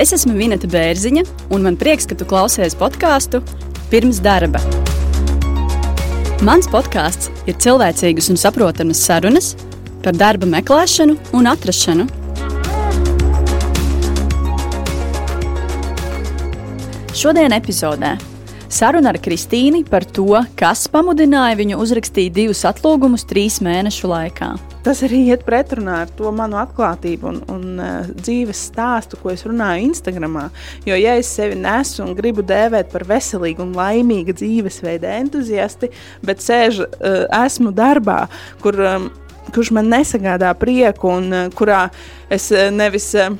Es esmu Vineta Bērziņa, un man prieks, ka tu klausies podkāstu pirms darba. Mans podkāsts ir cilvēcīgas un saprotamas sarunas par darba meklēšanu un atrašanu. Šodien epizodē saruna ar Kristīnu par to, kas pamudināja viņu uzrakstīt divus atlūgumus trīs mēnešu laikā. Tas arī iet pretrunā ar to manu atklātību un, un uh, dzīves stāstu, ko es runāju Instagram. Jo, ja es sevi nesu un gribu dēvēt par veselīgu un laimīgu dzīvesveidu entuziasti, bet sēžu, uh, esmu darbā, kur, um, kurš man nesagādā prieku un uh, kurā es uh, nevis. Uh,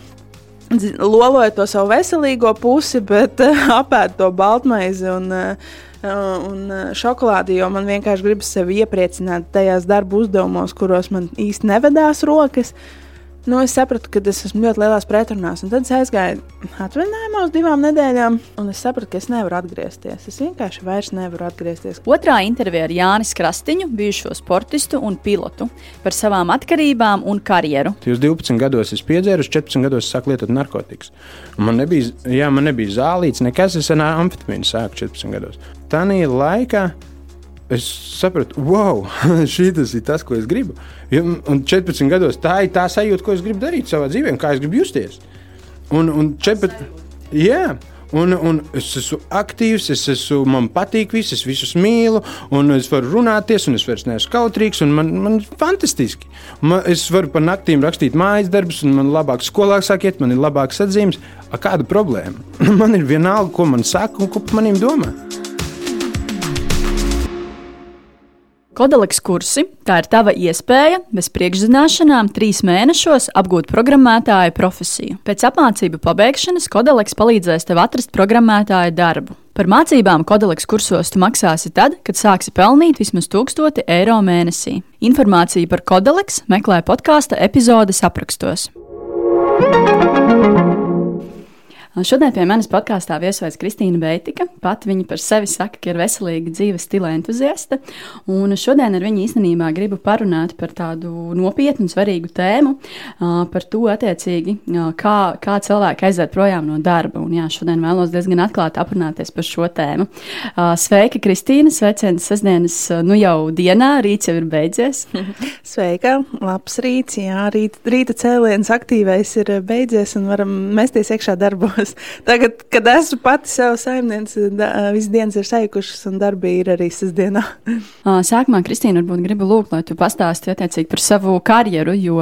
loloju to savu veselīgo pusi, bet uh, apēdu to baltmaizi un, uh, un šokolādi, jo man vienkārši gribas sevi iepriecināt tajās darba uzdevumos, kuros man īsti nevedās rokas. Uh, nu, es sapratu, ka es esmu ļoti lielās pretrunās. Tad es aizgāju atvaļinājumā uz divām nedēļām, un es sapratu, ka es nevaru atgriezties. Es vienkārši vairs nevaru atgriezties. Otrā intervija ar Jānis Krastiņu, bijušo sportistu un pilotu, par savām atkarībām un karjeru. Jūs 12 gados esat piedzēruši, 14 gados sākat lietot narkotikas. Man nebija, jā, man nebija zālīts, nekas, es ar amfetamīnu sāku 14 gados. Tā laikā es sapratu, wow, šis ir tas, ko es gribu. Un 14 gados tā ir tā sajūta, ko es gribu darīt savā dzīvē, kā es gribu justies. Un, un 14, jā, un, un es esmu aktīvs, es esmu, man patīk viss, es visus mīlu, un es varu runāties, un es vairs neesmu kautrīgs, un man, man ir fantastiski. Man, es varu pa naktīm rakstīt mājas darbus, un man labāk skolā sakiet, man ir labāks atzīmes. Kāda problēma? man ir vienalga, ko man saka un ko par maniem domā. Kodaleks kursi - tā ir tava iespēja bez priekšzināšanām trīs mēnešos apgūt programmētāja profesiju. Pēc apmācību pabeigšanas Kodaleks palīdzēs tev atrast programmētāja darbu. Par mācībām Kodaleks kursos tu maksāsi tad, kad sāksi pelnīt vismaz 1000 eiro mēnesī. Informāciju par Kodaleks meklē podkāstu epizodes aprakstos. Šodien pie manis podkāstā viesojas Kristīna Beitika. Pat viņa par sevi saka, ka ir veselīga dzīves stila entuziaste. Un šodien ar viņu īstenībā gribu parunāt par tādu nopietnu un svarīgu tēmu, par to attiecīgi, kā, kā cilvēki aiziet projām no darba. Un jā, šodien vēlos diezgan atklāti aprunāties par šo tēmu. Sveika, Kristīna! Sveiciens sestdienas, nu jau dienā, rīts jau ir beidzies. Sveika! Labs rīts! Jā, rīt, rīta cēliens aktīvais ir beidzies un varam mesties iekšā darbos jūtos. Tagad, kad esmu pati sev saimniece, visas dienas ir saikušas un darbi ir arī sestdienā. Sākumā, Kristīna, varbūt gribu lūgt, lai tu pastāstītu attiecīgi par savu karjeru, jo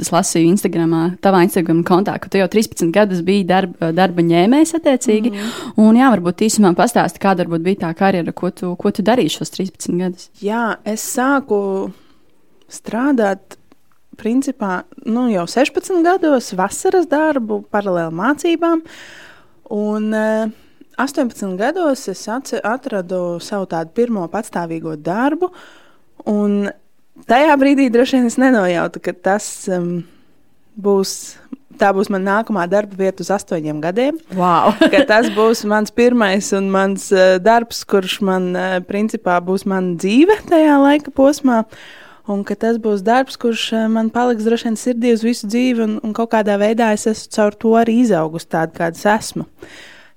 es lasīju Instagramā, tavā Instagram kontā, ka tu jau 13 gadus biji darba, darba ņēmējs attiecīgi. Mm. Un jā, varbūt īsumā pastāsti, kāda varbūt bija tā karjera, ko tu, ko tu darīji šos 13 gadus. Jā, es sāku strādāt principā nu, jau 16 gados vasaras darbu, paralēli mācībām. Un, 18 eh, gados es atradu savu tādu pirmo patstāvīgo darbu, un tajā brīdī droši vien es nenojautu, ka tas um, būs. Tā būs mana nākamā darba vieta uz astoņiem gadiem. Wow. tas būs mans pirmais un mans uh, darbs, kurš man, uh, principā, būs mana dzīve tajā laika posmā. Uh, un ka tas būs darbs, kurš eh, man paliks droši vien sirdī uz visu dzīvi, un, un kaut kādā veidā es esmu caur to arī izaugusi tāda, kāda es esmu.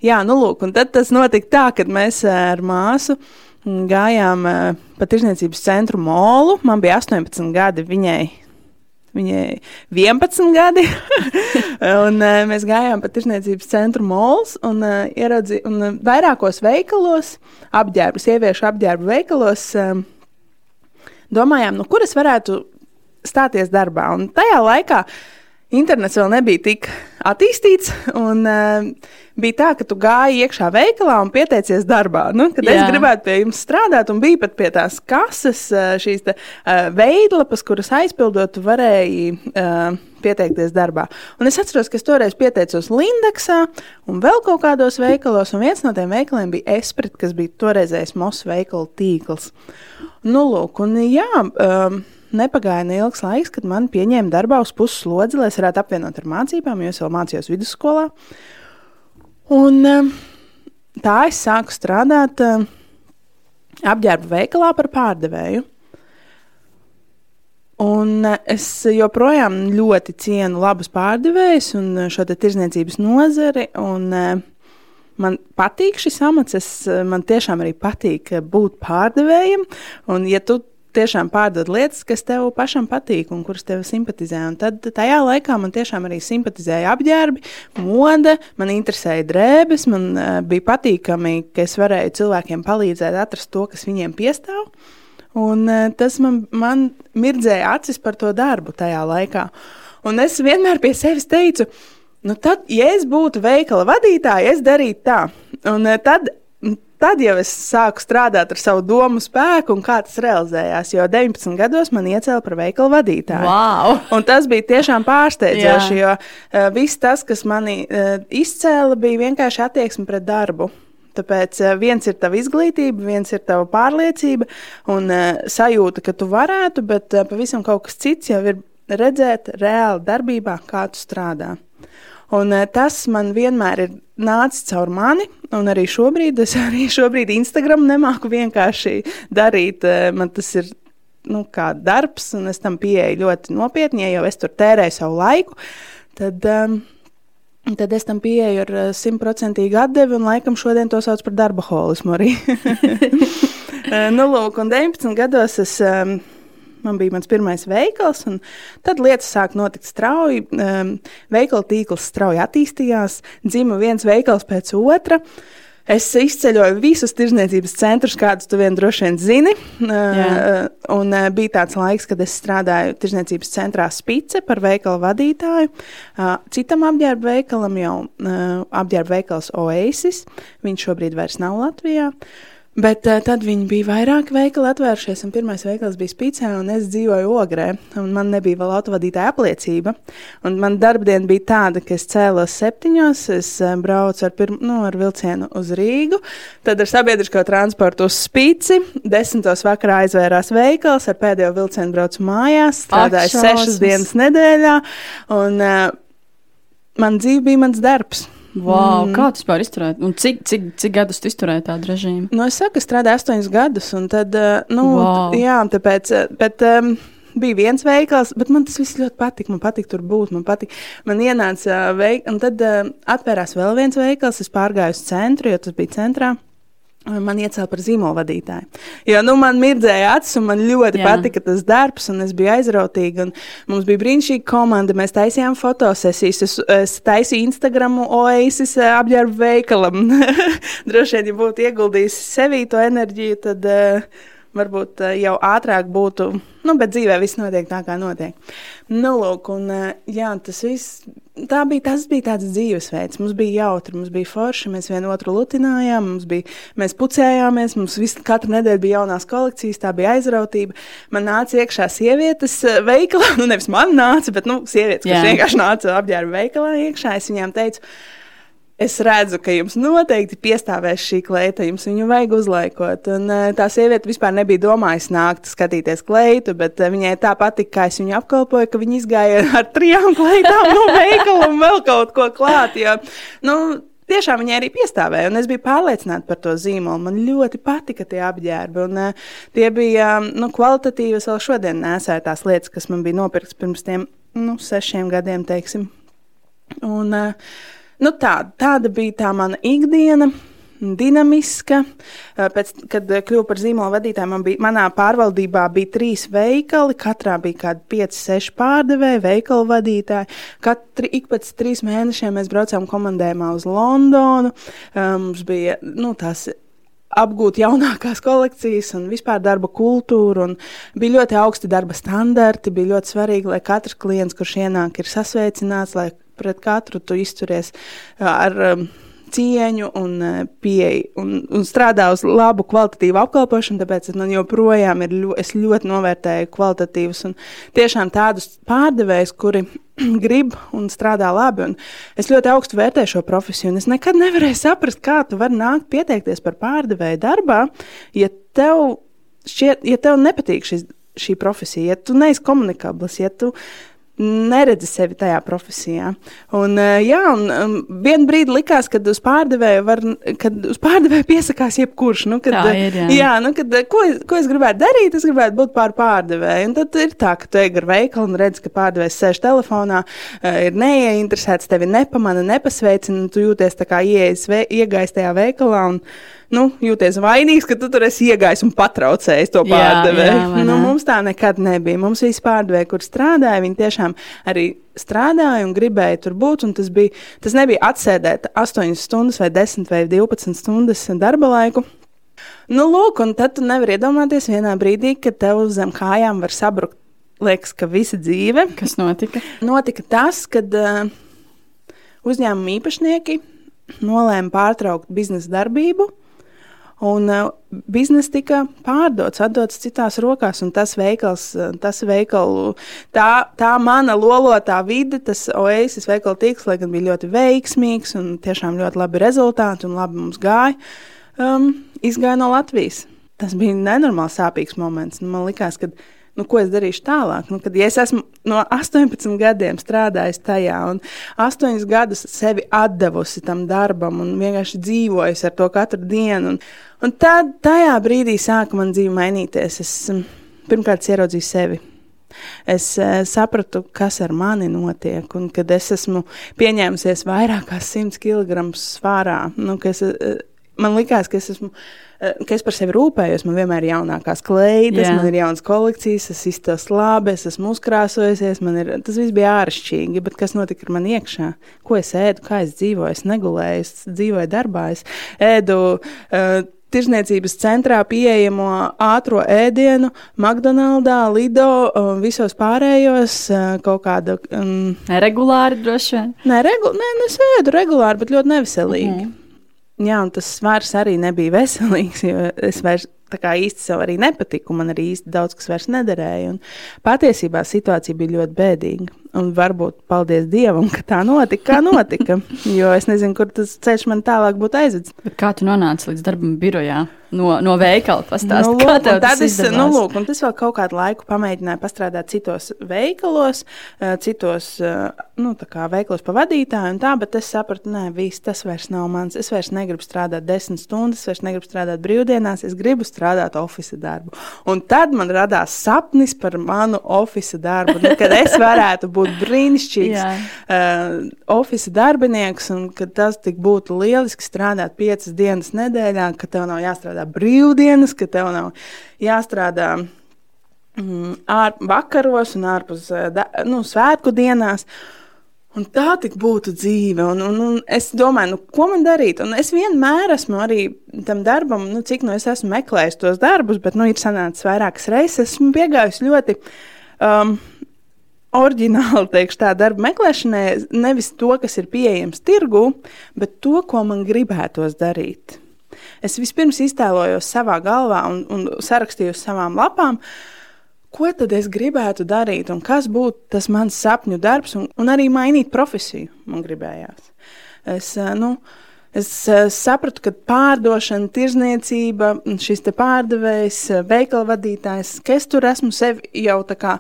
Jā, nu lūk, un tad tas notika tā, kad mēs eh, ar māsu gājām eh, pa tirzniecības centru molu. Man bija 18 gadi, viņai Viņai 11 gadi, un uh, mēs gājām pa tirsniecības centru mols un uh, ieraudzījām, un vairākos veikalos, apģērbu, sieviešu apģērbu veikalos, uh, domājām, nu, kur es varētu stāties darbā. Un tajā laikā internets vēl nebija tik attīstīts. Un, uh, bija tā, ka tu gāji iekšā veikalā un pieteicies darbā. Nu, kad Jā. es gribētu pie jums strādāt, un bija pat pie tās kases, uh, šīs te, uh, veidlapas, kuras aizpildot, varēji uh, pieteikties darbā. Un es atceros, ka es toreiz pieteicos Lindeksā un vēl kaut kādos veikalos, un viens no tiem veikaliem bija Esprit, kas bija toreizējais Mosu veikalu tīkls. Nu, lūk, un jā. Um, Nepagāja neilgs laiks, kad man pieņēma darbā uz puses slodzi, lai es varētu apvienot ar mācībām, jo es vēl mācījos vidusskolā. Un um, tā es sāku strādāt um, apģērba veikalā par pārdevēju. Un eh, es joprojām ļoti cienu labus pārdevējus un eh, šo tirzniecības nozari. Un, man patīk šis amats, es, man tiešām arī patīk būt pārdevējam. Un, ja tu tiešām pārdod lietas, kas tev pašam patīk un kuras tev simpatizē. Un tad tajā laikā man tiešām arī simpatizēja apģērbi, mode, man interesēja drēbes, man uh, bija patīkami, ka es varēju cilvēkiem palīdzēt atrast to, kas viņiem piestāv. Un, uh, tas man, man mirdzēja acis par to darbu tajā laikā. Un es vienmēr pie sevis teicu, nu tad, ja es būtu veikala vadītāja, es darītu tā. Un uh, tad Tad jau es sāku strādāt ar savu domu spēku, un kā tas realizējās. Jo 19 gados man iecēla par veikalu vadītāju. Wow. Un tas bija tiešām pārsteidzoši, jo uh, viss tas, kas manī uh, izcēla, bija vienkārši attieksme pret darbu. Tāpēc uh, viens ir tava izglītība, viens ir tava pārliecība un uh, sajūta, ka tu varētu, bet uh, pavisam kaut kas cits jau ir redzēt reāli darbībā, kā tu strādā. Un, uh, tas man vienmēr ir nācis caur mani, un arī šobrīd es arī šobrīd Instagram nemāku vienkārši darīt. Uh, man tas ir nu, kā darbs, un es tam pieeju ļoti nopietni. Ja jau es tur tērēju savu laiku, tad, um, tad es tam pieeju ar simtprocentīgu atdevi, un laikam šodien to sauc par darba holismu arī. nu, lūk, un 19 gados es. Um, Man bija mans pirmais veikals, un tad lietas sāk notikt strauji. Um, veikala tīkls strauji attīstījās, dzima viens veikals pēc otra. Es izceļoju visus tirzniecības centrus, kādus tu vien droši vien zini. Uh, un uh, bija tāds laiks, kad es strādāju tirzniecības centrā Spice par veikalu vadītāju. Uh, citam apģērba veikalam jau apģērba veikals Oasis. Viņš šobrīd vairs nav Latvijā. Uh, Bet uh, tad viņi bija vairāk veikali atvēršies, un pirmais veikals bija Spīcē, un es dzīvoju Ogrē, un man nebija vēl autovadītāja apliecība. Un man darbdiena bija tāda, ka es cēlos septiņos, es uh, braucu ar, pirm, nu, ar vilcienu uz Rīgu, tad ar sabiedrisko transportu uz Spīci, desmitos vakarā aizvērās veikals, ar pēdējo vilcienu braucu mājās, strādāju sešas dienas nedēļā, un uh, man dzīve bija mans darbs. Wow, mm. Kā tas vispār izturēt? Un cik, cik, cik gadus tu izturēji tādu režīmu? Nu, es saku, strādāju astoņus gadus, un tad, eh, nu, wow. jā, tāpēc, eh, bet. Um, bija viens veikals, bet man tas viss ļoti patika. Man patīk tur būt, man patīk. Man ienāca veikals, un tad uh, atvērās vēl viens veikals. Es pārgāju uz centru, jo tas bija centrā. Man iecēla par zīmola vadītāju. Jo nu, man mirdzēja acis, un man ļoti Jā. patika tas darbs, un es biju aizrautīga. Mums bija brīnišķīga komanda. Mēs taisījām fotosesijas. Es, es taisīju Instagram oasis eh, apģērbu veikalam. Droši vien, ja būtu ieguldījis sevī to enerģiju, tad. Uh, varbūt uh, jau ātrāk būtu, nu, bet dzīvē viss notiek tā, kā notiek. Nu, lūk, un uh, jā, tas viss. Tā bija, tas bija tāds dzīvesveids. Mums bija jautri, mums bija forši, mēs vienu otru lutinājām, mums bija, mēs pucējāmies, mums visu, katru nedēļu bija jaunās kolekcijas, tā bija aizrautība. Man nāca iekšā sievietes veikalā, nu nevis man nāca, bet nu, sievietes, kas vienkārši nāca apģērba veikalā iekšā. Es viņām teicu, Es redzu, ka jums noteikti piestāvēs šī kleita, jums viņu vajag uzlaikot. Un, uh, tā sieviete vispār nebija domājusi nākt skatīties kleitu, bet uh, viņai tā patika, kā es viņu apkalpoju, ka viņa izgāja ar trijām kleitām no veikala un vēl kaut ko klāt. Jo, nu, tiešām viņai arī piestāvēja, un es biju pārliecināta par to zīmolu. Man ļoti patika tie apģērbi, un uh, tie bija nu, kvalitatīvi. Es vēl šodien nesēju tās lietas, kas man bija nopirktas pirms tiem nu, sešiem gadiem, teiksim. Un, uh, Nu, tā, tāda bija tā mana ikdiena. Dinamiska. Pēc, kad kļuvu par zīmola vadītāju, man bija, manā pārvaldībā bija trīs veikali. Katrā bija kaut kādi 5, 6 pārdevēji, veikalu vadītāji. Katru ik pēc trīs mēnešiem mēs braucām komandējumā uz Londonu. Mums bija nu, tās apgūt jaunākās kolekcijas un vispār darba kultūru. Bija ļoti augsti darba standarti. Bija ļoti svarīgi, lai katrs klients, kurš ienāk, ir sasveicināts, lai pret katru tu izturies ar um, cieņu un pieeju un, un strādā uz labu kvalitatīvu apkalpošanu, tāpēc man joprojām ir ļo, es ļoti novērtēju kvalitatīvus un tiešām tādus pārdevējus, kuri grib un strādā labi. Un es ļoti augstu vērtēju šo profesiju, un es nekad nevarēju saprast, kā tu vari nākt pieteikties par pārdevēju darbā, ja tev, šķiet, ja tev nepatīk šis, šī profesija, ja tu neesi komunikabls, ja tu neredzi sevi tajā profesijā. Un, eh, jā, un um, vienā brīdī likās, ka uz pārdevēju, var, kad uz pārdevēju piesakās jebkurš. Nu, kad, Tā ir, jā. jā nu, kad, ko, ko es gribētu darīt? Es gribētu būt pār pārdevēju. Un tad ir tā, ka tu ej gar veikalu un redz, ka pārdevējs sēž telefonā, eh, ir neieinteresēts, tevi nepamana, nepasveicina, un tu jūties tā kā iegājis tajā veikalā. Un, nu, jūties vainīgs, ka tu tur esi iegājis un patraucējis to pārdevēju. Nu, mums tā nekad nebija. Mums visi pārdevēji, kur strādāja, viņi tiešām arī strādāja un gribēja tur būt. Tas, bija, tas nebija atsēdēt 8 stundas, vai 10 vai 12 stundas darba laiku. Nu, lūk, un tad tu nevari iedomāties vienā brīdī, kad tev zem kājām var sabrukt. Liekas, ka visa dzīve. Kas notika? Notika tas, kad uh, uzņēmuma īpašnieki nolēma pārtraukt biznesa darbību Un uh, biznesa tika pārdots, atdots citās rokās, un tas veikals, uh, tas veikalu, tā, tā mana lolotā vide, tas oasis veikalu tīkls, lai gan bija ļoti veiksmīgs un tiešām ļoti labi rezultāti un labi mums gāja, um, izgāja no Latvijas. Tas bija nenormāli sāpīgs moments. Man liekas, ka nu, ko es darīšu tālāk. Nu, kad ja es esmu no 18 gadiem strādājis tajā un 8 gadus sevi devusi tam darbam un vienkārši dzīvojusi ar to katru dienu. Un, un tad tajā brīdī sāka man dzīve mainīties. Es mm, pirmkārt ieraudzīju sevi. Es e, sapratu, kas ar mani notiek, un kad es esmu pieņēmusies vairāk kā 100 kg svārā, nu, es, e, man likās, ka es esmu ka es par sevi rūpējos. Man vienmēr ir jaunākās kleitas, Jā. man ir jaunas kolekcijas, es iztos labi, es esmu uzkrāsojusies. Ir, tas viss bija āršķirīgi, bet kas notika ar mani iekšā? Ko es ēdu, kā es dzīvoju? Es negulēju, es dzīvoju darbā, es ēdu. Uh, Tirzniecības centrā pieejamo ātrā ēdienu, McDonald's, Lido, visos pārējos kaut kāda. Um, regulāri droši vien. Nē, regu, nē, es ēdu regulāri, bet ļoti neveselīgi. Mm. Jā, un tas svars arī nebija veselīgs, jo es vairs kā, īsti sev arī nepatiku. Man arī īsti daudz kas vairs nederēja. Un patiesībā situācija bija ļoti bēdīga. Un varbūt paldies Dievam, ka tā notika, kā notika. jo es nezinu, kur tas ceļš man tālāk būtu aizvedis. Kā tu nonāci līdz darbam birojā? No, no veikala pastāstīt, nu, lūk, tas ir. Nu, lūk, un tas vēl kaut kādu laiku pamēģināja pastrādāt citos veikalos, eh, citos eh, nu, veikalos pa vadītāju, tā, bet es sapratu, nē, viss tas vairs nav mans. Es vairs negribu strādāt desmit stundas, es vairs negribu strādāt brīvdienās, es gribu strādāt oficiālu darbu. Un tad man radās sapnis par manu oficiālu darbu, nu, kad es varētu būt brīnišķīgs uh, oficiāls darbinieks, un ka tas būtu lieliski strādāt piecas dienas nedēļā, ka tev nav jāstrādā brīvdienas, ka tev nav jāstrādā mm, ār, vakaros un ārpus uh, da, nu, svētku dienās. Un tā tik būtu dzīve. Un, un, un es domāju, nu, ko man darīt. Un es vienmēr esmu arī tam darbam, nu, cik nu es esmu meklējis tos darbus, bet nu, ir sanācis vairākas reizes. Esmu piegājis ļoti um, oriģināli teikšu, tā darba meklēšanai nevis to, kas ir pieejams tirgu, bet to, ko man gribētos darīt. Es vispirms iztēlojos savā galvā un, un sarakstīju uz savām lapām, ko tad es gribētu darīt un kas būtu tas mans sapņu darbs, un, un arī mainīt profesiju man gribējās. Es, eh, nu, Es uh, sapratu, ka pārdošana, tirzniecība, šis pārdevējs, eh, veikala vadītājs, ka es tur esmu sevi jau tā kā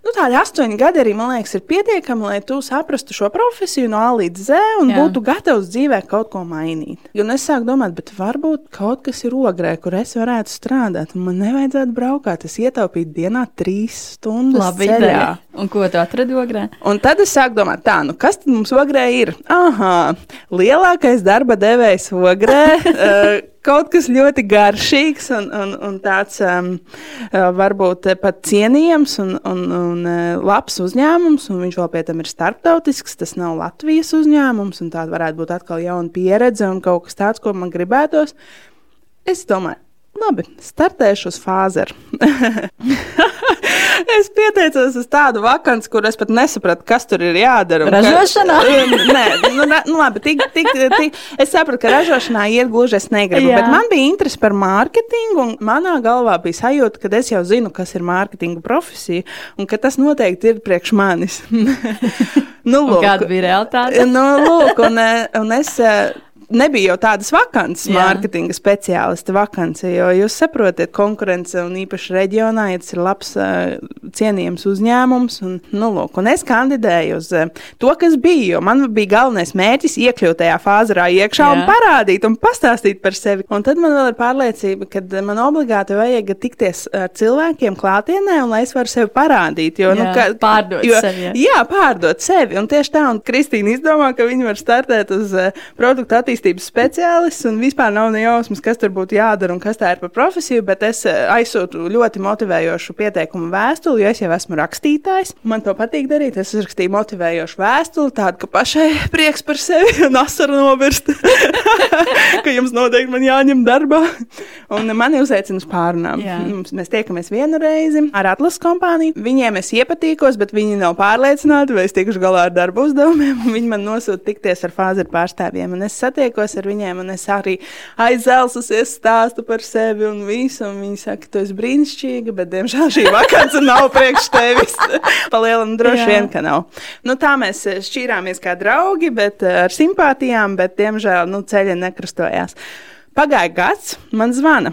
Nu, tādi astoņi gadi arī, man liekas, ir pietiekami, lai tu saprastu šo profesiju no A līdz Z un Jā. būtu gatavs dzīvē kaut ko mainīt. Un es sāku domāt, bet varbūt kaut kas ir ogrē, kur es varētu strādāt. Man nevajadzētu braukāt, es ietaupītu dienā trīs stundas. Labi, ceļā. Un ko tu atradi ogrē? Un tad es sāku domāt, tā, nu kas tad mums ogrē ir? Aha, lielākais darba devējs ogrē. uh, kaut kas ļoti garšīgs un, un, un tāds um, uh, varbūt pat cienījams un, un, un uh, labs uzņēmums. Un viņš vēl pie tam ir starptautisks. Tas nav Latvijas uzņēmums, un tā varētu būt atkal jauna pieredze un kaut kas tāds, ko man gribētos. Es domāju, labi, startēšu uz fāzeru. es pieteicos uz tādu vakanci, kur es pat nesapratu, kas tur ir jādara. Ražošanā? Ka, nē, nu, nu, labi, tik, tik, tik, es sapratu, ka ražošanā iet gluži es negribu. Jā. Bet man bija interese par mārketingu, un manā galvā bija sajūta, ka es jau zinu, kas ir mārketinga profesija, un ka tas noteikti ir priekš manis. nu, lūk, kāda bija realitāte? nu, lūk, un, un es nebija jau tādas vakances, Jā. mārketinga speciālista vakance, jo jūs saprotat, konkurence un īpaši reģionā, ja tas ir labs, uh, cienījams uzņēmums. Un, nu, lūk, un es kandidēju uz uh, to, kas bija, man bija galvenais mērķis iekļūt tajā fāzē iekšā Jā. un parādīt un pastāstīt par sevi. Un tad man vēl ir pārliecība, ka man obligāti vajag tikties ar cilvēkiem klātienē, un lai es varu sevi parādīt. Jo, nu, Jā, ka, pārdot jo, sevi, jā. Jā, pārdot sevi. Un tieši tā, un Kristīna izdomā, ka viņi var startēt uz uh, produktu attīstības speciālistu, un vispār nav ne jausmas, kas tur būtu jādara un kas tā ir par profesiju, bet es uh, aizsūtu ļoti motivējošu pieteikumu vēstuli, jo es jau esmu rakstītājs. Man to patīk darīt. Es uzrakstīju motivējošu vēstuli, tādu, ka pašai prieks par sevi un asaru nobirst, ka jums noteikti man jāņem darbā. Un mani uzaicina uz pārunām. Jā. Mēs tiekamies vienu reizi ar atlases kompāniju. Viņiem es iepatīkos, bet viņi nav pārliecināti, vai es tikšu galā ar darbu uzdevumiem. Viņi man nosūta tikties ar fāzeru pārstāvjiem. Un es satiekos ar viņiem, un es arī aizelsusies stāstu par sevi un visu. Un viņi saka, tu esi brīnišķīga, bet diemžēl šī vakance nav priekš tevis. Palielam droši Jā. vien, ka nav. Nu, tā mēs eh, šķīrāmies kā draugi, bet eh, ar simpātijām, bet diemžēl nu, ceļi nekrustojās. Pagāja gads, man zvana.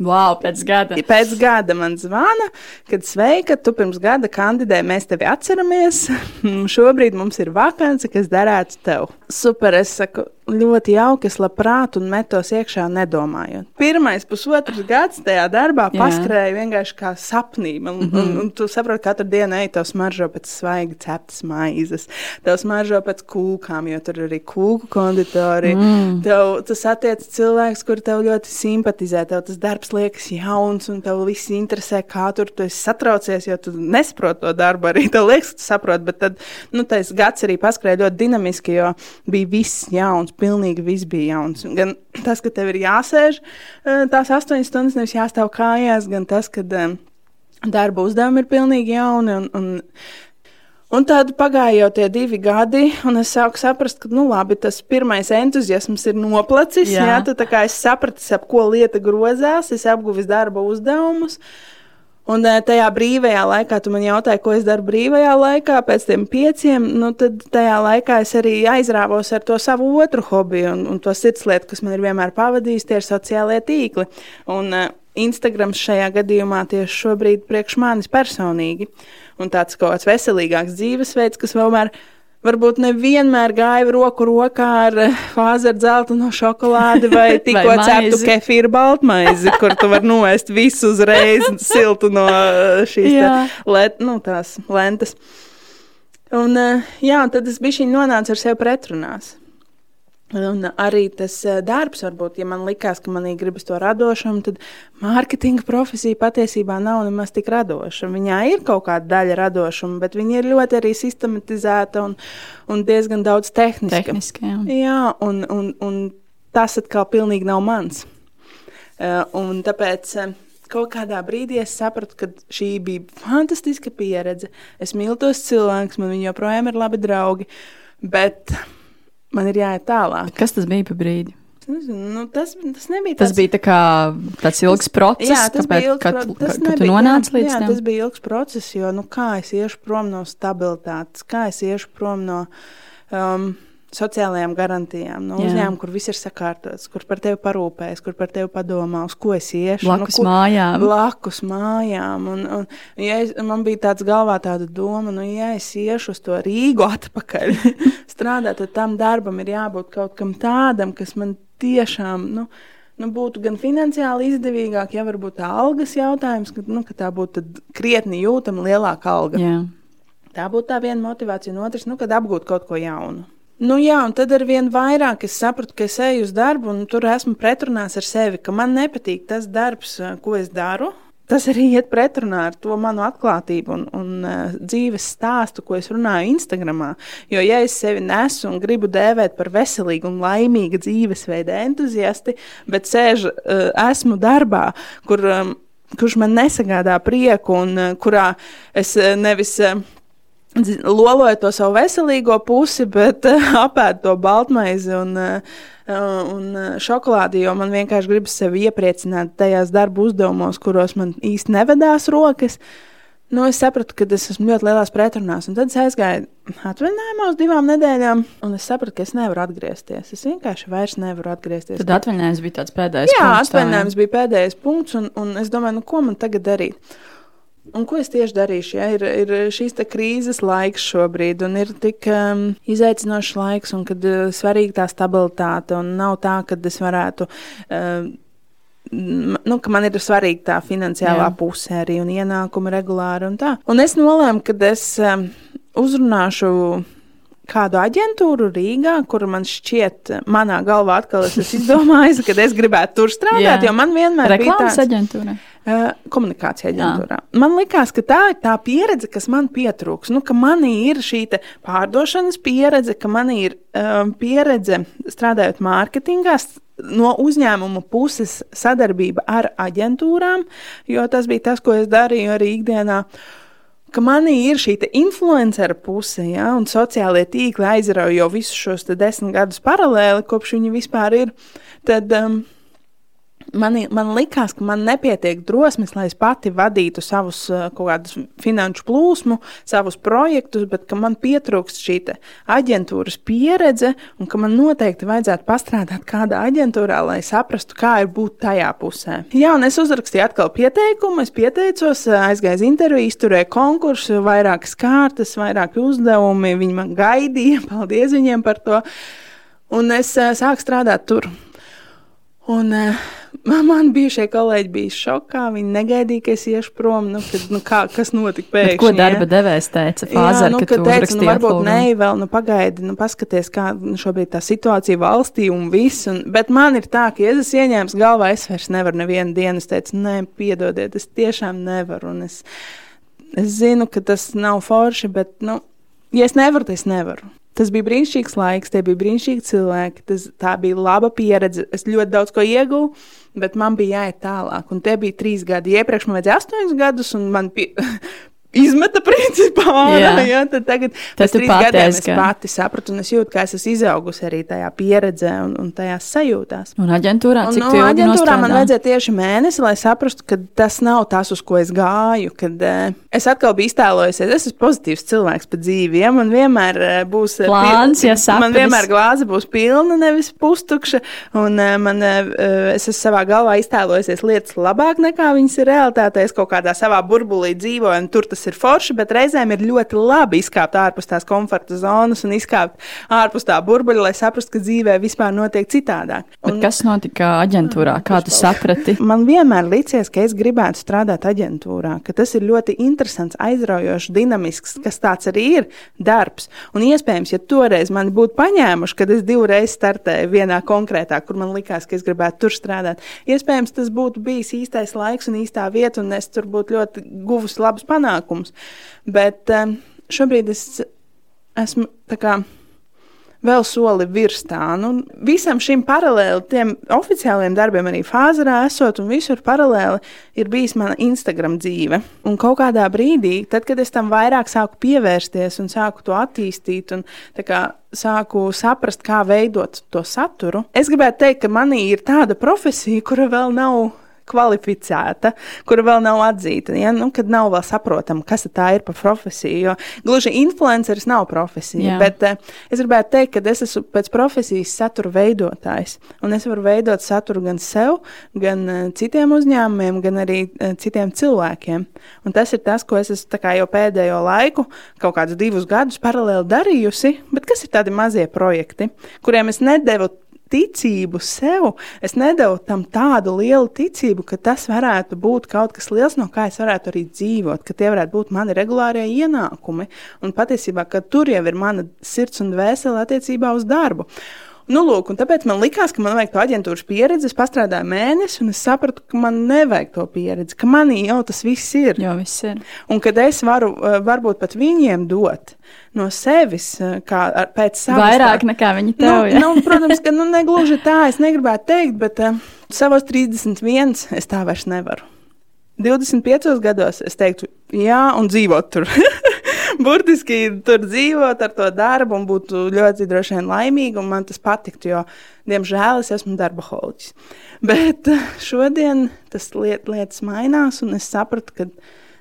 Wow, pēc gada. Pēc gada man zvana, kad sveika, tu pirms gada kandidēji, mēs tevi atceramies. Šobrīd mums ir vakance, kas derētu tev. Super, es saku, ļoti jauki, es labprāt un metos iekšā nedomājot. Pirmais pusotrs gads tajā darbā Jā. paskrēja vienkārši kā sapnī. Un, un, un tu saproti, katru dienu ej, tev smaržo pēc svaigi ceptas maizes, tev smaržo pēc kūkām, jo tur ir arī kūku konditori. Mm. Tev tas attiec cilvēks, kur tev ļoti simpatizē, tev tas darbs liekas jauns, un tev viss interesē, kā tur tu esi satraucies, jo tu nesaproti to darbu. Arī tev liekas, ka tu saproti, bet tad, nu, tas gads arī paskrēja ļoti dinamiski, jo bija viss jauns, pilnīgi viss bija jauns. Gan tas, ka tev ir jāsēž eh, tās astoņas stundas, nevis jāstāv kājās, gan tas, ka eh, darba uzdevumi ir pilnīgi jauni. Un, un, Un tad pagāja jau tie divi gadi, un es sāku saprast, ka nu, labi, tas pirmais entuziasms ir noplacis. Jā. Jā. Tad, es sapratu, ap ko lieta grozās, es apguvu darba uzdevumus. Un eh, tajā brīvajā laikā, tu man jautāji, ko es daru brīvajā laikā, pēc tam pieciem, nu, tad tajā laikā es arī aizrāvos ar to savu otru hobiju un, un to sirdslietu, kas man ir vienmēr pavadījis, tie ir sociālie tīkli. Un, uh, Instagrams šajā gadījumā tieši šobrīd priekš manis personīgi. Un tāds kaut kāds veselīgāks dzīvesveids, kas vienmēr varbūt nevienmēr gāja roku rokā ar eh, fāzi zelta no šokolādi vai tikko ceptu kefīru baltmaizi, kur tu vari noēst visu uzreiz siltu no eh, šīs te let, nu, tās lentas. Un, eh, jā, tad es biju nonācis ar sevi pretrunās. Un arī tas eh, darbs, varbūt, ja man likās, ka manī gribas to radošumu, tad mārketinga profesija patiesībā nav nemaz tik radoša. Viņā ir kaut kāda daļa radošuma, bet viņa ir ļoti arī sistematizēta un, un diezgan daudz tehniska. Tehniski, jā. Jā, un, un, un tas atkal pilnīgi nav mans. Uh, un tāpēc uh, kaut kādā brīdī es sapratu, ka šī bija fantastiska pieredze. Es mīlu tos cilvēkus, man viņi joprojām ir labi draugi, bet man ir jāiet tālāk. Kas tas bija pa brīdi? Nu, tas, tas nebija Tas bija tā kā tāds ilgs process, Jā, tas kāpēc, ilgs kad, pro- kad, tas kad tu nebija- nonāci jā, līdz tam. Tas bija ilgs process, jo nu, kā es iešu prom no stabilitātes, kā es iešu prom no um, sociālajām garantijām, no uzņēmuma, kur viss ir sakārtots, kur par tevi parūpēs, kur par tevi padomā, uz ko es iešu. Blakus nu, kur- mājām. Blakus mājām. Un, un, ja es, man bija tāds galvā tāda doma, nu, ja es iešu uz to Rīgu atpakaļ strādāt, tad tam darbam ir jābūt kaut kam tādam, kas man tiešām. Nu, Nu, būtu gan finansiāli izdevīgāk, ja varbūt tā algas jautājums, ka, nu, ka tā būtu krietni jūtama lielāka alga. Jā. Tā būtu tā viena motivācija, un otrs, nu, kad apgūt kaut ko jaunu. Nu, jā, un tad ar vien vairāk es sapratu, ka es eju uz darbu, un tur esmu pretrunās ar sevi, ka man nepatīk tas darbs, eh, ko es daru. Tas arī iet pretrunā ar to manu atklātību un, un uh, dzīves stāstu, ko es runāju Instagram. Jo, ja es sevi nesu un gribu dēvēt par veselīgu un laimīgu dzīvesveidu entuziasti, bet sēžu, uh, esmu darbā, kur, um, kurš man nesagādā prieku un uh, kurā es uh, nevis. Uh, loloju to savu veselīgo pusi, bet uh, apēdu to baltmaizi un, uh, un uh, šokolādi, jo man vienkārši gribas sevi iepriecināt tajās darba uzdevumos, kuros man īsti nevedās rokas. Nu, es sapratu, ka es esmu ļoti lielās pretrunās. Un tad es aizgāju atvaļinājumā uz divām nedēļām, un es sapratu, ka es nevaru atgriezties. Es vienkārši vairs nevaru atgriezties. Tad atvaļinājums bija tāds pēdējais. Jā, punkts, atvaļinājums bija pēdējais punkts, un, un es domāju, nu, ko man tagad darīt. Un ko es tieši darīšu? Ja? Ir, ir šīs krīzes laiks šobrīd, un ir tik um, izaicinošs laiks, un kad uh, svarīga tā stabilitāte, un nav tā, ka es varētu. Uh, nu, ka man ir svarīga tā finansiālā Jā. puse arī un ienākumi regulāri un tā. Un es nolēmu, ka es um, uzrunāšu kādu aģentūru Rīgā, kur man šķiet, manā galvā atkal es esmu izdomājis, ka es gribētu tur strādāt, jo man vienmēr Reklāmas bija tāds aģentūra. Uh, komunikācija aģentūrā. Jā. Man liekas, ka tā ir tā pieredze, kas man pietrūks. Nu, ka man ir šī pārdošanas pieredze, ka man ir uh, pieredze strādājot mārketingā, no uzņēmuma puses sadarbība ar aģentūrām, jo tas bija tas, ko es darīju arī ikdienā. Ka manī ir šī influencer puse, ja, un sociālie tīkli aizrauja jau visus šos desmit gadus paralēli, kopš viņi vispār ir. Tad, um, man, man likās, ka man nepietiek drosmes, lai es pati vadītu savus uh, kaut kādus finanšu plūsmu, savus projektus, bet ka man pietrūkst šī aģentūras pieredze un ka man noteikti vajadzētu pastrādāt kādā aģentūrā, lai saprastu, kā ir būt tajā pusē. Jā, un es uzrakstīju atkal pieteikumu, es pieteicos, aizgāju uz interviju, izturēju konkursu, vairākas kārtas, vairāki uzdevumi, viņi man gaidīja, paldies viņiem par to. Un es uh, sāku strādāt tur. Un, uh, Man bija šie kolēģi, bija šokā. Viņi negaidīja, ka es iešu prom. Nu, kad, nu, kā, kas notika pēkšņi? Bet ko darba devējs teica? Fāzer, jā, nu, ka teica, nu, varbūt nē, vēl nu, pagaidi, nu, paskaties, kā nu, šobrīd tā situācija valstī un viss. Un, bet man ir tā, ka, ja es ieņēmu galvā, es vairs nevaru nevienu dienu. Es teicu, nē, piedodiet, es tiešām nevaru. Un es, es zinu, ka tas nav forši, bet, nu, ja es nevaru, tad es nevaru. Tas bija brīnišķīgs laiks, tie bija brīnišķīgi cilvēki. Tas, tā bija laba pieredze. Es ļoti daudz ko ieguvu, bet man bija jāiet tālāk. Un te bija trīs gadi. Iepriekš man vajadzēja astoņus gadus, un man pie, izmeta principā ārā. Ja? Tad tagad ir pateicis, ka es pati sapratu, un es jūtu, ka es esmu izaugusi arī tajā pieredzē un, un tajās sajūtās. Un aģentūrā, cik un, no, aģentūrā nostrādā? man vajadzēja tieši mēnesi, lai saprastu, ka tas nav tas, uz ko es gāju. Kad uh, es atkal biju iztēlojusies, es esmu pozitīvs cilvēks pa dzīvi. Ja? Man vienmēr uh, būs uh, plāns, ja sapnis. Man vienmēr glāze būs pilna, nevis pustukša. Un uh, man, uh, es esmu savā galvā iztēlojusies lietas labāk nekā viņas ir realitātē. Es kaut kādā savā burbulī dzīvoju, un tur tas tas ir forši, bet reizēm ir ļoti labi izkāpt ārpus tās komforta zonas un izkāpt ārpus tā burbuļa, lai saprastu, ka dzīvē vispār notiek citādāk. Un, bet kas notika aģentūrā? Kā tu saprati? Man vienmēr licies, ka es gribētu strādāt aģentūrā, ka tas ir ļoti interesants, aizraujošs, dinamisks, kas tāds arī ir darbs. Un iespējams, ja toreiz mani būtu paņēmuši, kad es divreiz startēju vienā konkrētā, kur man likās, ka es gribētu tur strādāt, iespējams, tas būtu bijis īstais laiks un īstā vieta, un es tur būtu ļoti guvusi labus panākumus panākums. Bet um, šobrīd es esmu kā, vēl soli virs tā. Nu, visam šim paralēli, tiem oficiāliem darbiem, arī fāzerā esot un visur paralēli, ir bijis mana Instagram dzīve. Un kaut kādā brīdī, tad, kad es tam vairāk sāku pievērsties un sāku to attīstīt, un kā, sāku saprast, kā veidot to saturu, es gribētu teikt, ka manī ir tāda profesija, kura vēl nav kvalificēta, kura vēl nav atzīta. Ja? Nu, kad nav vēl saprotama, kas tā ir par profesiju. Jo gluži influenceris nav profesija, Jā. bet uh, es gribētu teikt, ka es esmu pēc profesijas satura veidotājs. Un es varu veidot saturu gan sev, gan uh, citiem uzņēmumiem, gan arī uh, citiem cilvēkiem. Un tas ir tas, ko es esmu jau pēdējo laiku, kaut kādus divus gadus paralēli darījusi. Bet kas ir tādi mazie projekti, kuriem es nedevu ticību sev, es nedevu tam tādu lielu ticību, ka tas varētu būt kaut kas liels, no kā es varētu arī dzīvot, ka tie varētu būt mani regulārie ienākumi. Un patiesībā, ka tur jau ir mana sirds un dvēsele attiecībā uz darbu. Nu, lūk, tāpēc man likās, ka man vajag to aģentūras pieredzi. Es strādāju mēnesi, un es sapratu, ka man nevajag to pieredzi, ka manī jau tas viss ir. Jau viss ir. Un kad es varu eh, varbūt pat viņiem dot no sevis, eh, kā pēc savas. Vairāk tā, nekā viņi tev. Nu, nu, protams, ka nu, negluži tā, es negribētu teikt, bet uh, savos 31 es tā vairs nevaru. 25 gados es teiktu, jā, un dzīvot tur. burtiski tur dzīvot ar to darbu un būtu ļoti droši vien laimīga. Man tas patiktu, jo, diemžēl, es esmu darba holiķis. Bet šodien tas liet, lietas mainās, un es sapratu, ka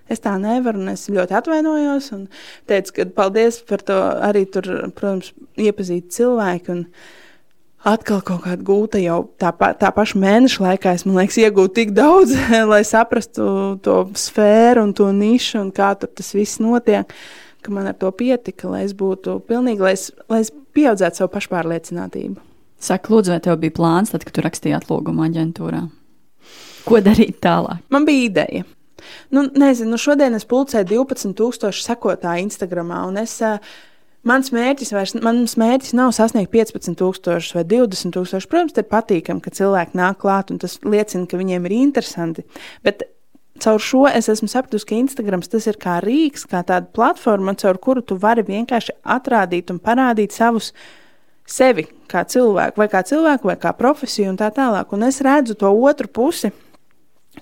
Es tā nevaru, un es ļoti atvainojos. Un teicu, ka paldies par to arī tur, protams, iepazīt cilvēku. Un, atkal kaut kāda gūta jau tā, pa, tā paša mēneša laikā. Es domāju, iegūtu tik daudz, lai saprastu to sfēru un to nišu un kā tur tas viss notiek. Ka man ar to pietika, lai es būtu pilnīgi, lai es, lai es pieaudzētu savu pašpārliecinātību. Saka, lūdzu, vai tev bija plāns, tad, kad tu rakstīji atlūgumu aģentūrā? Ko darīt tālāk? Man bija ideja. Nu, nezinu, nu šodien es pulcēju 12,000 sekotāju Instagram, un es uh, Mans mērķis, vairs, mans mērķis nav sasniegt 15,000 vai 20,000. Protams, ir patīkami, ka cilvēki nāk klāt, un tas liecina, ka viņiem ir interesanti. Bet caur šo es esmu sapratusi, ka Instagram tas ir kā rīks, kā tāda platforma, caur kuru tu vari vienkārši atrādīt un parādīt savus sevi kā cilvēku, vai kā cilvēku, vai kā profesiju, un tā tālāk. Un es redzu to otru pusi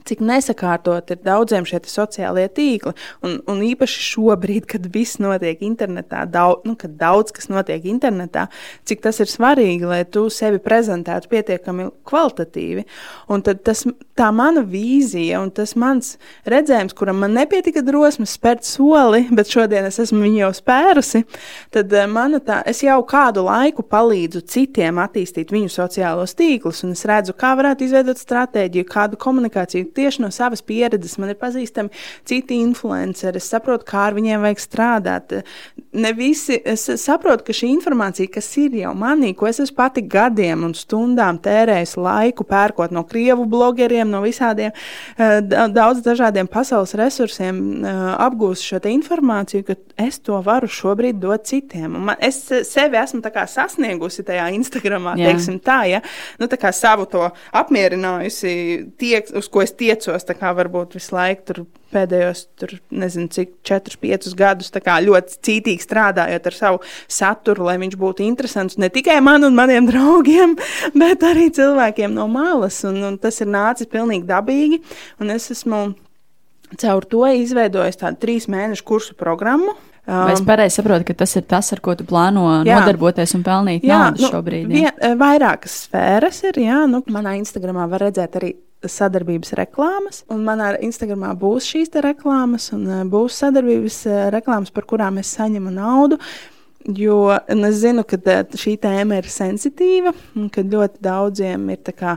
cik nesakārtot ir daudziem šie sociālie tīkli. Un, un īpaši šobrīd, kad viss notiek internetā, daudz, nu, kad daudz kas notiek internetā, cik tas ir svarīgi, lai tu sevi prezentētu pietiekami kvalitatīvi. Un tas, tā mana vīzija un tas mans redzējums, kuram man nepietika drosmes spērt soli, bet šodien es esmu viņu jau spērusi, tad eh, tā, es jau kādu laiku palīdzu citiem attīstīt viņu sociālos tīklus, un es redzu, kā varētu izveidot stratēģiju, kādu komunikāciju tieši no savas pieredzes. Man ir pazīstami citi influenceri, es saprotu, kā ar viņiem vajag strādāt. Ne visi, es saprotu, ka šī informācija, kas ir jau manī, ko es esmu pati gadiem un stundām tērējis laiku, pērkot no krievu blogeriem, no visādiem eh, daudz dažādiem pasaules resursiem, eh, apgūst šo informāciju, ka es to varu šobrīd dot citiem. Un man, es sevi esmu sasniegusi tajā Instagramā, Jā. teiksim tā, ja? nu, tā kā savu to apmierinājusi, tiek, uz ko es tiecos, varbūt visu laiku tur pēdējos, tur, nezinu, cik 4, 5 gadus ļoti cītīgi strādājot ar savu saturu, lai viņš būtu interesants ne tikai man un maniem draugiem, bet arī cilvēkiem no malas. Un, un tas ir nācis pilnīgi dabīgi. Es esmu caur to izveidojis tādu trīs mēnešu kursu programmu. Vai es pareizi saprotu, ka tas ir tas, ar ko tu plāno jā. nodarboties un pelnīt jā, naudu nu, šobrīd? Jā, vien, vairākas sfēras ir. Jā, nu, manā Instagramā var redzēt arī sadarbības reklāmas. Un manā Instagramā būs šīs reklāmas, un e, būs sadarbības e, reklāmas, par kurām es saņemu naudu. Jo es zinu, ka šī tēma ir sensitīva, un ka ļoti daudziem ir, kā,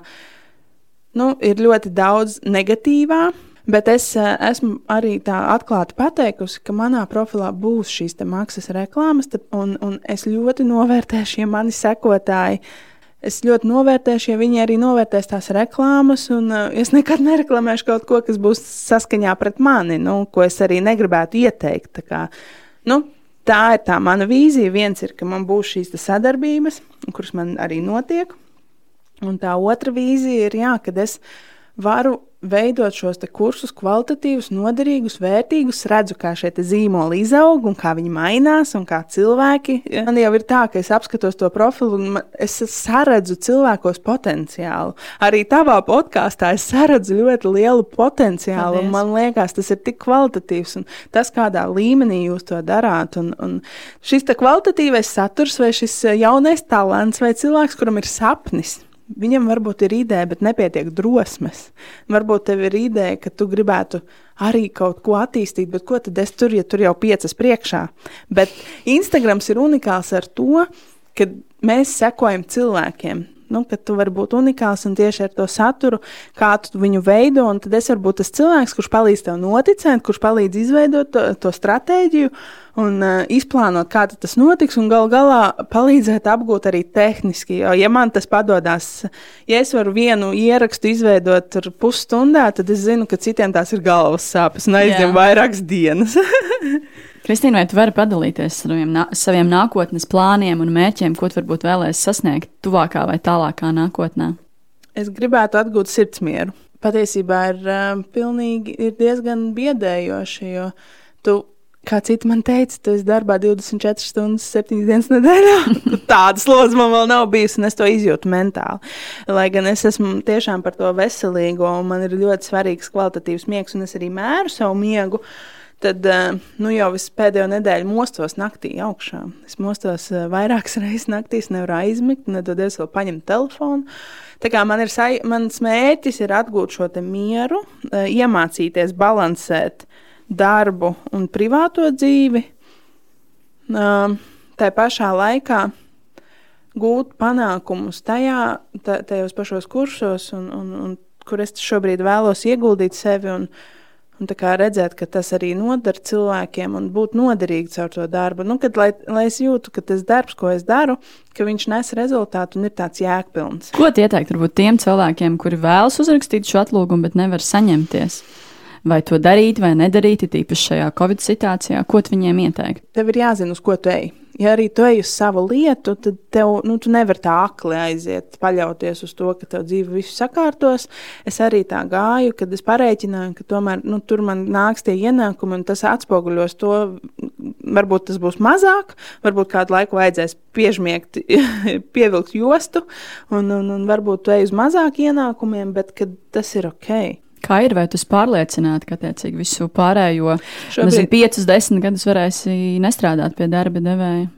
nu, ir ļoti daudz negatīvā. Bet es esmu arī tā atklāti pateikusi, ka manā profilā būs šīs maksas reklāmas, un, un es ļoti novērtēšu, ja mani sekotāji Es ļoti novērtēšu, ja viņi arī novērtēs tās reklāmas, un uh, es nekad nereklamēšu kaut ko, kas būs saskaņā pret mani, nu, ko es arī negribētu ieteikt. Tā, kā, nu, tā ir tā mana vīzija. Viens ir, ka man būs šīs sadarbības, kuras man arī notiek, un tā otra vīzija ir, jā, kad es varu veidot šos kursus kvalitatīvus, noderīgus, vērtīgus, redzu, kā šie zīmoli izaug un kā viņi mainās un kā cilvēki. Man jau ir tā, ka es apskatos to profilu un es saredzu cilvēkos potenciālu. Arī tavā podkāstā es saredzu ļoti lielu potenciālu, man liekas, tas ir tik kvalitatīvs un tas, kādā līmenī jūs to darāt. Un, un šis kvalitatīvais saturs vai šis jaunais talants vai cilvēks, kuram ir sapnis Viņam varbūt ir ideja, bet nepietiek drosmes. Varbūt tev ir ideja, ka tu gribētu arī kaut ko attīstīt, bet ko tad es tur, ja tur jau piecas priekšā? Bet Instagrams ir unikāls ar to, ka mēs sekojam cilvēkiem nu, ka tu vari būt unikāls un tieši ar to saturu, kā tu viņu veido. Tad es varu būt tas cilvēks, kurš palīdz tev noticēt, kurš palīdz izveidot to, to stratēģiju un uh, izplānot, kā tas notiks, un gal galā palīdzēt apgūt arī tehniski. Jo, ja man tas padodas, ja es varu vienu ierakstu izveidot pusstundā, tad es zinu, ka citiem tās ir galvas sāpes un aizņem vairākas dienas. Kristīna, vai tu vari padalīties ar saviem, saviem nākotnes plāniem un mērķiem, ko tu varbūt vēlēsies sasniegt tuvākā vai tālākā nākotnē? Es gribētu atgūt sirdsmieru. Patiesībā ir, uh, pilnīgi, ir diezgan biedējoši, jo tu Kā citi man teica, tu esi darbā 24 stundas, 7 dienas nedēļā. Tādas slodzes man vēl nav bijusi, un es to izjūtu mentāli. Lai gan es esmu tiešām par to veselīgo, un man ir ļoti svarīgs kvalitatīvs miegs, un es arī mēru savu miegu. Uh, tad eh, nu, jau es pēdējo nedēļu mostos naktī augšā. Es mostos eh, vairākas reizes naktī, nevaru aizmigt, nedod es vēl paņemt telefonu. Tā kā man ir, mans mērķis ir atgūt šo mieru, eh, iemācīties balansēt darbu un privāto dzīvi, uh, tā pašā laikā gūt panākumus tajā, tajos pašos kursos, un, un, un kur es šobrīd vēlos ieguldīt sevi. Un, Un redzēt, ka tas arī noder cilvēkiem un būt noderīgi caur to darbu. Nu, kad, lai, lai es jūtu, ka tas darbs, ko es daru, ka viņš nes rezultātu un ir tāds jēgpilns. Ko ieteikt varbūt tiem cilvēkiem, kuri vēlas uzrakstīt šo atlūgumu, bet nevar saņemties? Vai to darīt vai nedarīt, tīpaši šajā Covid situācijā, ko viņiem ieteikt? Tev ir jāzina, uz ko tu ej ja arī tu ej uz savu lietu, tad tev, nu, tu nevari tā akli aiziet, paļauties uz to, ka tev dzīve visu sakārtos. Es arī tā gāju, kad es pareiķināju, ka tomēr nu, tur man nāks tie ienākumi, un tas atspoguļos to. Varbūt tas būs mazāk, varbūt kādu laiku vajadzēs piežmiegt, pievilkt jostu, un, un, un varbūt tu ej uz mazāk ienākumiem, bet tas ir ok. Kā ir, vai tu esi pārliecināta, ka attiecīgi visu pārējo, Šobrīd... nezinu, piecus, desmit gadus varēsi nestrādāt pie darba devēja?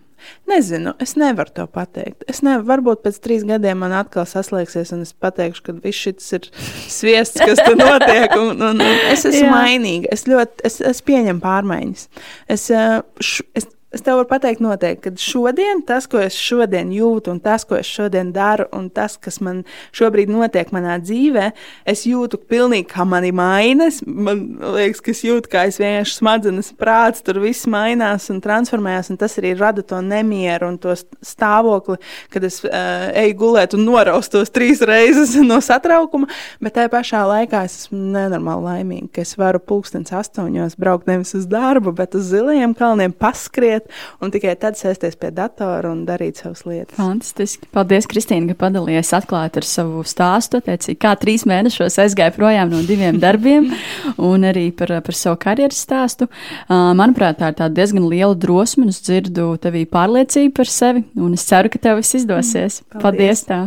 Nezinu, es nevaru to pateikt. Es nevaru, varbūt pēc trīs gadiem man atkal saslēgsies, un es pateikšu, ka viss šis ir sviests, kas tur notiek. Un, un, un es esmu mainīga. Es ļoti es, es pieņemu pārmaiņas. Es, eh, š, es, Es tev varu pateikt, noteikti, ka šodien tas, ko es šodien jūtu, un tas, ko es šodien daru, un tas, kas man šobrīd notiek manā dzīvē, es jūtu pilnīgi kā mani mainas. Man liekas, ka es jūtu, kā es vienkārši smadzenes, prāts, tur viss mainās un transformējas, un tas arī rada to nemieru un to stāvokli, kad es uh, eju gulēt un noraustos trīs reizes no satraukuma, bet tajā pašā laikā es esmu nenormāli laimīga, ka es varu pulkstens astoņos braukt nevis uz darbu, bet uz zilajiem kalniem paskriet mazliet, un tikai tad sēsties pie datora un darīt savas lietas. Fantastiski. Paldies, Kristīne, ka padalījies atklāti ar savu stāstu. Attiecīgi, kā trīs mēnešos aizgāja projām no diviem darbiem, un arī par, par savu karjeras stāstu. Manuprāt, tā ir tā diezgan liela drosme, un es dzirdu tevī pārliecību par sevi, un es ceru, ka tev viss izdosies. Mm, paldies! paldies tā!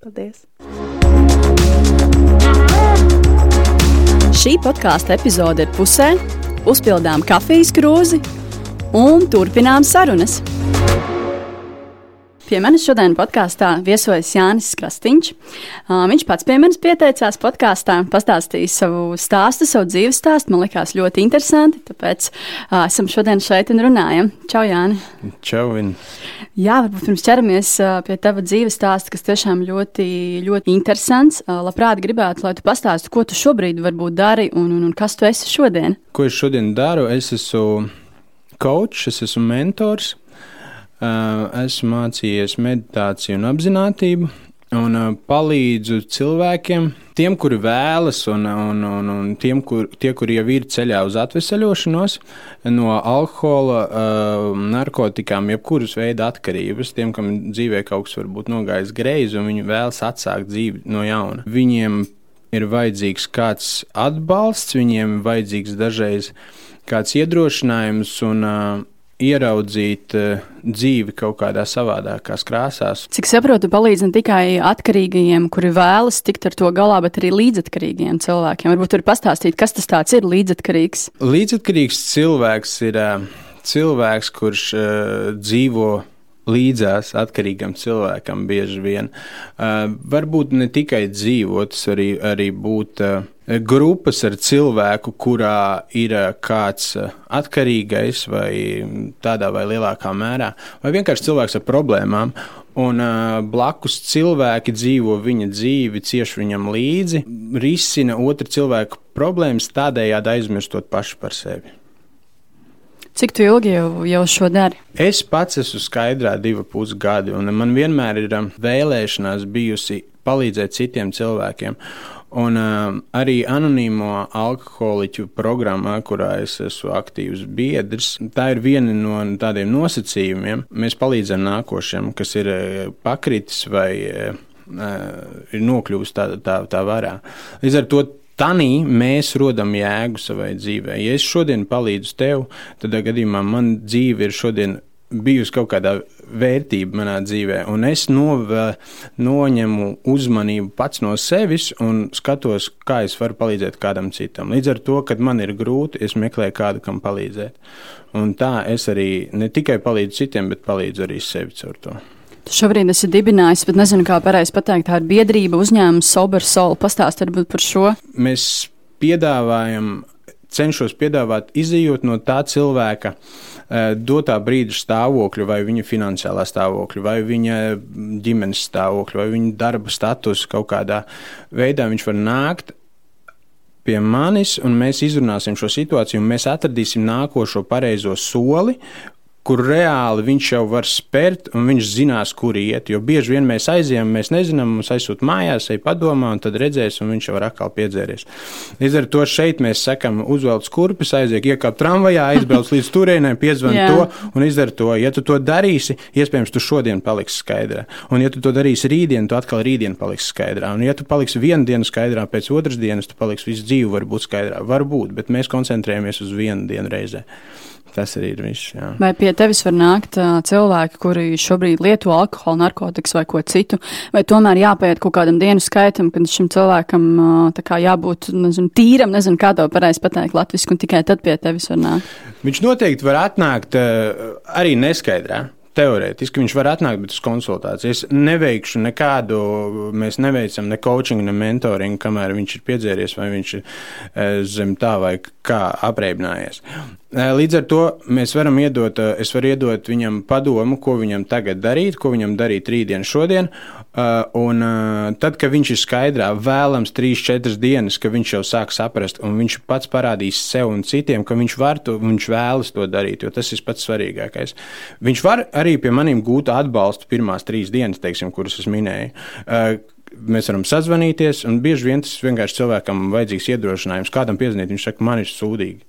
Paldies! Šī podkāstu epizode ir pusē. Uzpildām kafijas krūzi un turpinām sarunas. Pie manis šodien podkāstā viesojas Jānis Krastīņš. Viņš pats pie manis pieteicās podkāstā, pastāstīja savu stāstu, savu dzīves stāstu. Man likās ļoti interesanti, tāpēc esam šodien šeit un runājam. Čau, Jāni! Čau, Vin! Jā, varbūt pirms ķeramies pie tava dzīves stāsta, kas tiešām ļoti, ļoti interesants. Labprāt gribētu, lai tu pastāstītu, ko tu šobrīd varbūt dari un, un, un kas tu esi šodien. Ko es šodien daru? Es esmu coach, es esmu mentors, esmu mācījies meditāciju un apziņotību. Un palīdzu cilvēkiem, tiem, kuri vēlas, un, un, un, un tiem, kur, tie, kuri jau ir ceļā uz atvesaļošanos no alkohola, narkotikām, jebkuras veida atkarības, tiem, kam dzīvē kaut kas varbūt nogājis greizi, un viņi vēlas atsākt dzīvi no jauna. Viņiem ir vajadzīgs kāds atbalsts, viņiem ir vajadzīgs dažreiz kāds iedrošinājums un uh, ieraudzīt uh, dzīvi kaut kādā savādākās krāsās. Cik saprotu, palīdz ne tikai atkarīgajiem, kuri vēlas tikt ar to galā, bet arī līdzatkarīgiem cilvēkiem. Varbūt tur pastāstīt, kas tas ir līdzatkarīgs. Līdzatkarīgs cilvēks ir uh, cilvēks, kurš uh, dzīvo līdzās atkarīgam cilvēkam bieži vien. Uh, varbūt ne tikai dzīvot, tas arī, arī būt uh, grupas ar cilvēku, kurā ir uh, kāds uh, atkarīgais vai tādā vai lielākā mērā, vai vienkārši cilvēks ar problēmām. Un uh, blakus cilvēki dzīvo viņa dzīvi, cieši viņam līdzi, risina otru cilvēku problēmas, tādējādi aizmirstot pašu par sevi. Cik ilgi jau, jau šo dari? Es pats esmu skaidrā divu pusgadi, un man vienmēr ir um, vēlēšanās bijusi palīdzēt citiem cilvēkiem. Un uh, arī anonīmo alkoholiķu programmā, kurā es esmu aktīvs biedrs, tā ir viena no tādiem nosacījumiem. Mēs palīdzam nākošiem, kas ir uh, pakritis vai uh, ir nokļuvis tā, tā, tā varā. Līdz ar to Tanī mēs rodam jēgu savai dzīvei. Ja es šodien palīdzu tev, tad gadījumā man dzīve ir šodien bijusi kaut kādā vērtība manā dzīvē, un es nove, noņemu uzmanību pats no sevis un skatos, kā es varu palīdzēt kādam citam. Līdz ar to, kad man ir grūti, es meklēju kādu, kam palīdzēt. Un tā es arī ne tikai palīdzu citiem, bet palīdzu arī sevi caur to. Tu šobrīd esi dibinājis, bet nezinu, kā pareizi pateikt, tā ir biedrība uzņēmums Sober Soul. Pastāstiet varbūt par šo. Mēs piedāvājam cenšos piedāvāt izējot no tā cilvēka uh, dotā brīža stāvokļa, vai viņa finansiālā stāvokļa, vai viņa ģimenes stāvokļa, vai viņa darba status kaut kādā veidā viņš var nākt pie manis, un mēs izrunāsim šo situāciju, un mēs atradīsim nākošo pareizo soli, kur reāli viņš jau var spērt, un viņš zinās, kur iet. Jo bieži vien mēs aizjām, mēs nezinām, mums aizsūta mājās, ej padomā, un tad redzēs, un viņš jau var atkal piedzēries. Līdz ar to šeit mēs sakam, uzvelc kurpes, aiziek, iekāp tramvajā, aizbrauc līdz turienei, piezvan to un izdara to. Ja tu to darīsi, iespējams, tu šodien paliksi skaidrā. Un ja tu to darīsi rītdien, tu atkal rītdien paliksi skaidrā. Un ja tu paliksi vienu dienu skaidrā, pēc otras dienas tu paliksi visu dzīvi, varbūt skaidrā. Varbūt, bet mēs koncentrējamies uz vienu dienu reizē. Tas arī ir viss. Jā. Vai pie tevis var nākt uh, cilvēki, kuri šobrīd lieto alkoholu, narkotikas vai ko citu, vai tomēr jāpaiet kaut kādam dienu skaitam, kad šim cilvēkam uh, jābūt nezinu, tīram, nezinu, kā to pareizi pateikt latviešu, un tikai tad pie tevis var nākt? Viņš noteikti var atnākt uh, arī neskaidrā. Teorētiski viņš var atnākt, bet uz konsultāciju. Es neveikšu nekādu, mēs neveicam ne coaching, ne mentoringu, kamēr viņš ir piedzēries vai viņš ir zem tā vai kā apreibinājies. Līdz ar to mēs varam iedot, es varu iedot viņam padomu, ko viņam tagad darīt, ko viņam darīt rītdien, šodien. Un tad, kad viņš ir skaidrā, vēlams 3-4 dienas, ka viņš jau sāk saprast, un viņš pats parādīs sev un citiem, ka viņš var to, viņš vēlas to darīt, jo tas ir pats svarīgākais. Viņš var arī pie maniem gūt atbalstu pirmās trīs dienas, teiksim, kuras es minēju mēs varam sazvanīties, un bieži vien tas vienkārši cilvēkam vajadzīgs iedrošinājums. Kādam piezvanīt, viņš saka, man ir sūdīgi.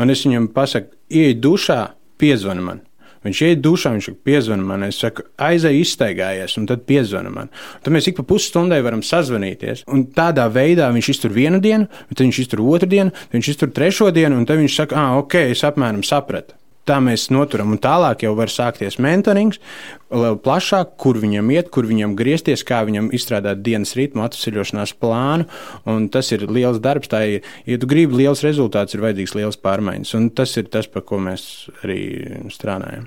Un es viņam pasaku, iej dušā, piezvani man. Viņš iet dušā, viņš piezvana man, es saku, aizej, izstaigājies, un tad piezvana man. Tad mēs ik pa pusstundai varam sazvanīties. Un tādā veidā viņš iztur vienu dienu, tad viņš iztur otru dienu, tad viņš iztur trešo dienu, un tad viņš saka, ah, ok, es apmēram sapratu. Tā mēs noturam, un tālāk jau var sākties mentorings, plašāk, kur viņam iet, kur viņam griezties, kā viņam izstrādāt dienas ritmu, atvesaļošanās plānu. Tas ir liels darbs. Tā, ja tu gribi liels rezultāts, ir vajadzīgs liels pārmaiņas, tas ir tas, par ko mēs arī strādājam.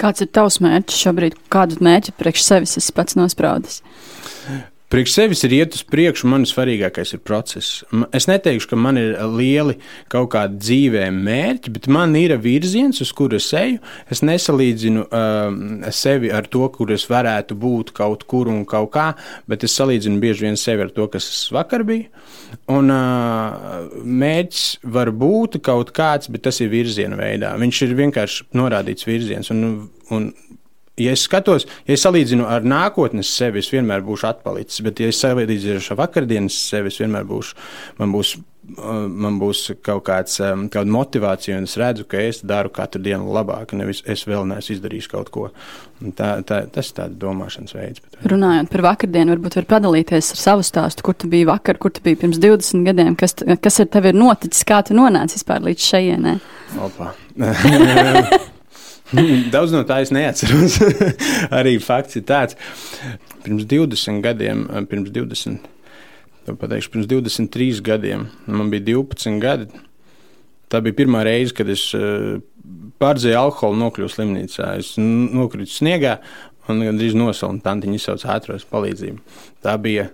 Kāds ir tavs mērķis šobrīd? Kādu mērķi priekš sevis esi pats nospraudis? Priekš sevis ir iet uz priekšu, man svarīgākais ir process. Es neteikšu, ka man ir lieli kaut kādi dzīvē mērķi, bet man ir virziens, uz kuru es eju. Es nesalīdzinu uh, sevi ar to, kur es varētu būt kaut kur un kaut kā, bet es salīdzinu bieži vien sevi ar to, kas es vakar biju. Un uh, mērķis var būt kaut kāds, bet tas ir virziena veidā. Viņš ir vienkārši norādīts virziens. Un, un ja es skatos, ja es salīdzinu ar nākotnes sevi, es vienmēr būšu atpalicis. Bet, ja es salīdzinu ar vakardienas sevi, es vienmēr būšu, man būs, uh, man būs kaut kāds, um, kāda motivācija, un es redzu, ka es daru katru dienu labāk, nevis es vēl neesmu izdarījis kaut ko. Tā, tā, tas ir tāds domāšanas veids. Bet, Runājot par vakardienu, varbūt var padalīties ar savu stāstu, kur tu biji vakar, kur tu biji pirms 20 gadiem, kas, kas ar tevi ir noticis, kā tu nonāci vispār līdz šejienei? Opa. Daudz no tā es neatceros. Arī fakts ir tāds, pirms 20 gadiem, pirms 20, pateikšu, pirms 23 gadiem, man bija 12 gadi. Tā bija pirmā reize, kad es eh, pārdzēju alkoholu, nokļuvu slimnīcā. Es nokritu sniegā un gandrīz nosalu, un tantiņa izsauca ātros palīdzību. Tā bija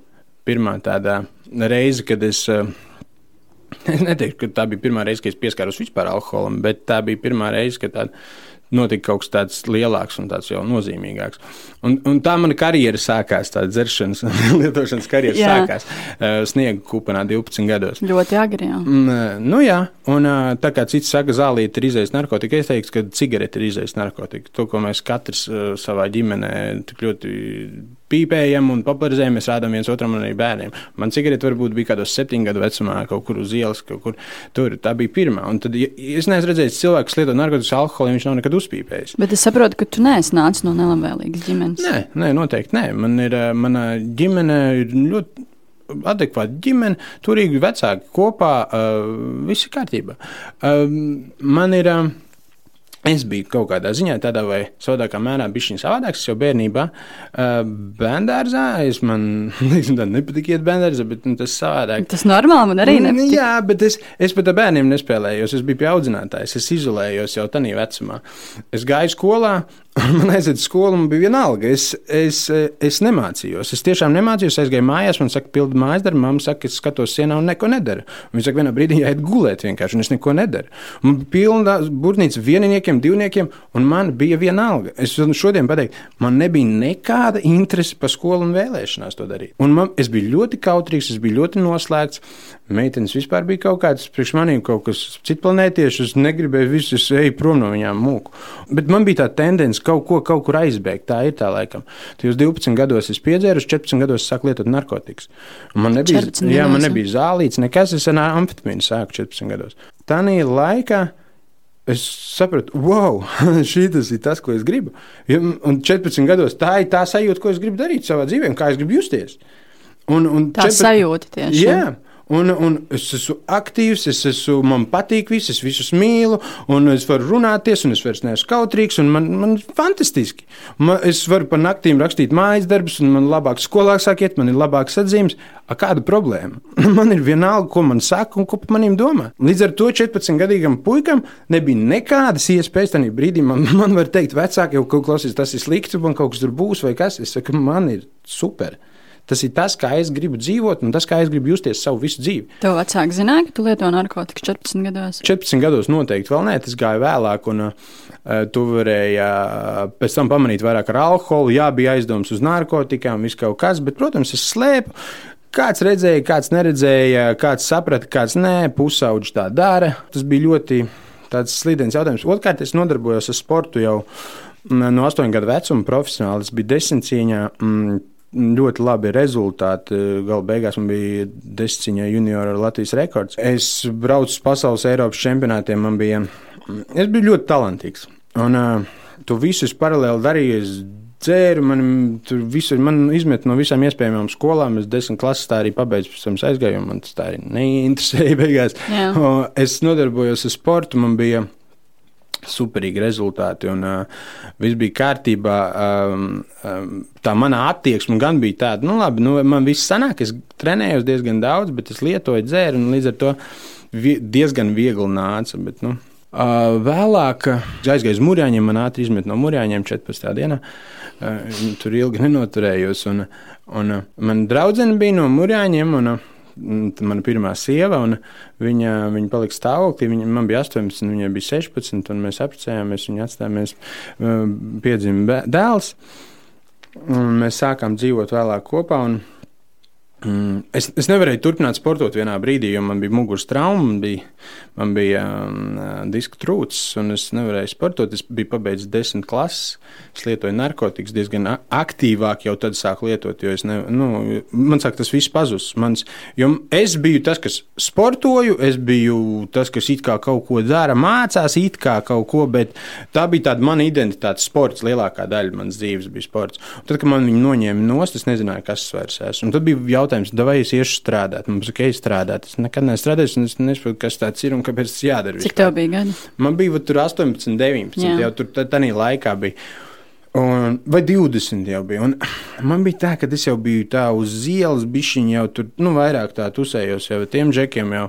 pirmā tāda reize, kad es. Eh, es neteiktu, ka tā bija pirmā reize, kad es pieskāros vispār alkoholam, bet tā bija pirmā reize, kad tāda notika kaut kas tāds lielāks un tāds jau nozīmīgāks. Un, un tā mana karjera sākās, tā dzeršanas, lietošanas karjera jā. sākās uh, sniega kupenā 12 gados. Ļoti agri. Jā. Uh, nu jā, un uh, tā kā cits saka, zālīte ir izējas narkotika, es teiktu, ka cigarete ir izējas narkotika. To, ko mēs katrs uh, savā ģimenē tik ļoti pīpējam un popularizējam, mēs rādām viens otram un arī bērniem. Man cigarete varbūt bija kādos septiņu gadu vecumā, kaut kur uz ielas, kaut kur tur. Tā bija pirmā. Un tad ja, es neesmu redzējis cilvēku, kas lieto narkotikas alkoholu, viņš nav nekad uzpīpējis. Bet es saprotu, ka tu neesi nācis no nelabvēlīgas ģimenes. Nē, nē, noteikti nē. Man ir, mana ģimene ir ļoti adekvāta ģimene, turīgi vecāki kopā, uh, viss ir kārtībā. Uh, man ir. Uh, Es biju kaut kādā ziņā, tādā vai savādākā mērā, bijis savādāks. Jau bērnībā bērngārzā es man nepatīk iet bērngārzā, bet nu, tas savādāk. Tas normāli man arī nepatīk. Jā, bet es, es pat ar bērniem nespēlējos. Es biju pie audzinātājs, es izolējos jau tādā vecumā. Es gāju skolā, Man aiziet uz skolu, man bija viena alga. Es, es, es nemācījos. Es tiešām nemācījos. Es gāju mājās, man saka, pildi mājas darbu. Mamma saka, es skatos sienā un neko nedaru. Viņa saka, vienā brīdī jāiet gulēt vienkārši, un es neko nedaru. Man bija pilna būrnīca vieniniekiem, divniekiem, un man bija viena alga. Es šodien pateiktu, man nebija nekāda interese par skolu un vēlēšanās to darīt. Un man, es biju ļoti kautrīgs, es biju ļoti noslēgts. Meitenes vispār bija kaut kāds priekš maniem, kaut kas citplanētieši. Es negribēju visus eju prom no viņām mūku. Bet man bija tā tendence kaut ko kaut kur aizbēgt. Tā ir tā laikam. Tajos 12 gados es piedzēru, 14 gados sāku lietot narkotikas. Man nebija, jā, man nebija zālīts, nekas. Es ar amfetamīnu sāku 14 gados. Tanī laikā. Es sapratu, wow, šis ir tas, ko es gribu. Un 14 gados tā ir tā sajūta, ko es gribu darīt savā dzīvē, kā es gribu justies. Un, un tā 14... sajūta tieši. Jā, Un, un es esmu aktīvs, es esmu, man patīk viss, es visus mīlu, un es varu runāties, un es vairs neesmu kautrīgs, un man, man ir fantastiski. Man, es varu pa naktīm rakstīt mājas darbus, un man labāk skolā sākiet, man ir labāks atzīmes. A kāda problēma? man ir vienalga, ko man saka un ko par maniem domā. Līdz ar to 14-gadīgam puikam nebija nekādas iespējas tajā brīdī. Man, man var teikt, vecāki jau kaut ko klausīs, tas ir slikti, man kaut kas tur būs vai kas. Es saku, man ir super. Tas ir tas, kā es gribu dzīvot, un tas, kā es gribu justies savu visu dzīvi. Tev vecāki zināja, ka tu lieto narkotikas 14 gados? 14 gados noteikti vēl nē, tas gāja vēlāk, un uh, tu varēji uh, pēc tam pamanīt vairāk ar alkoholu. Jā, bija aizdoms uz narkotikām, viss kaut kas, bet, protams, es slēpu. Kāds redzēja, kāds neredzēja, kāds saprata, kāds nē, pusauģis tā dara. Tas bija ļoti slīdens jautājums. Otrkārt, es nodarbojos ar sportu jau mm, no 8 gadu vecuma profesionāli. Es biju desmit cīņā. Mm, ļoti labi rezultāti. Galu beigās man bija desmitiņa juniora Latvijas rekords. Es braucu pasaules Eiropas čempionātiem, man bija, es biju ļoti talantīgs. Un uh, to visu es paralēli darīju. Es dzēru, man tur visur, man izmet no visām iespējamām skolām. Es desmit klases tā arī pabeidzu, pēc tam aizgāju, man tas tā arī neinteresēja beigās. Jā. Es nodarbojos ar sportu, man bija superīgi rezultāti, un uh, viss bija kārtībā. Um, um, tā mana attieksme gan bija tāda, nu, labi, nu, man viss sanāk, es trenējos diezgan daudz, bet es lietoju dzēru, un līdz ar to vi diezgan viegli nāca. Bet, nu, uh, vēlāk aizgāju uz mūrjāņiem, man ātri izmet no mūrjāņiem 14. dienā. Uh, tur ilgi nenoturējos, un, un man draudzene bija no mūrjāņiem. Un, mana pirmā sieva, un viņa, viņa palika stāvoklī. Viņa, man bija 18, viņai bija 16, un mēs apprecējāmies, viņa atstājāmies, piedzima dēls. Mēs sākām dzīvot vēlāk kopā. Un, Mm, es, es nevarēju turpināt sportot vienā brīdī, jo man bija muguras trauma, man bija, man bija um, diska trūcis, un es nevarēju sportot. Es biju pabeidzis desmit klases, es lietoju narkotikas diezgan aktīvāk, jau tad sāku lietot, jo ne, nu, man saka, tas viss pazudis. Mans, es biju tas, kas sportoju, es biju tas, kas it kā kaut ko dara, mācās it kā kaut ko, bet tā bija tāda mana identitāte, sports. Lielākā daļa manas dzīves bija sports. Un tad, kad man viņi noņēma nost, es nezināju, kas es vairs esmu. Bija jautājums, vai es iešu strādāt. Man būs ok, strādāt. Es nekad nestrādāju, un es nesaprotu, kas tas ir un kāpēc tas jādara. Cik tev bija gadi? Man bija tur 18, 19, Jā. jau tur tādā laikā bija. Un, vai 20 jau bija. Un man bija tā, ka es jau biju tā uz ielas, bišķiņa jau tur, nu, vairāk tā tusējos jau ar tiem džekiem jau.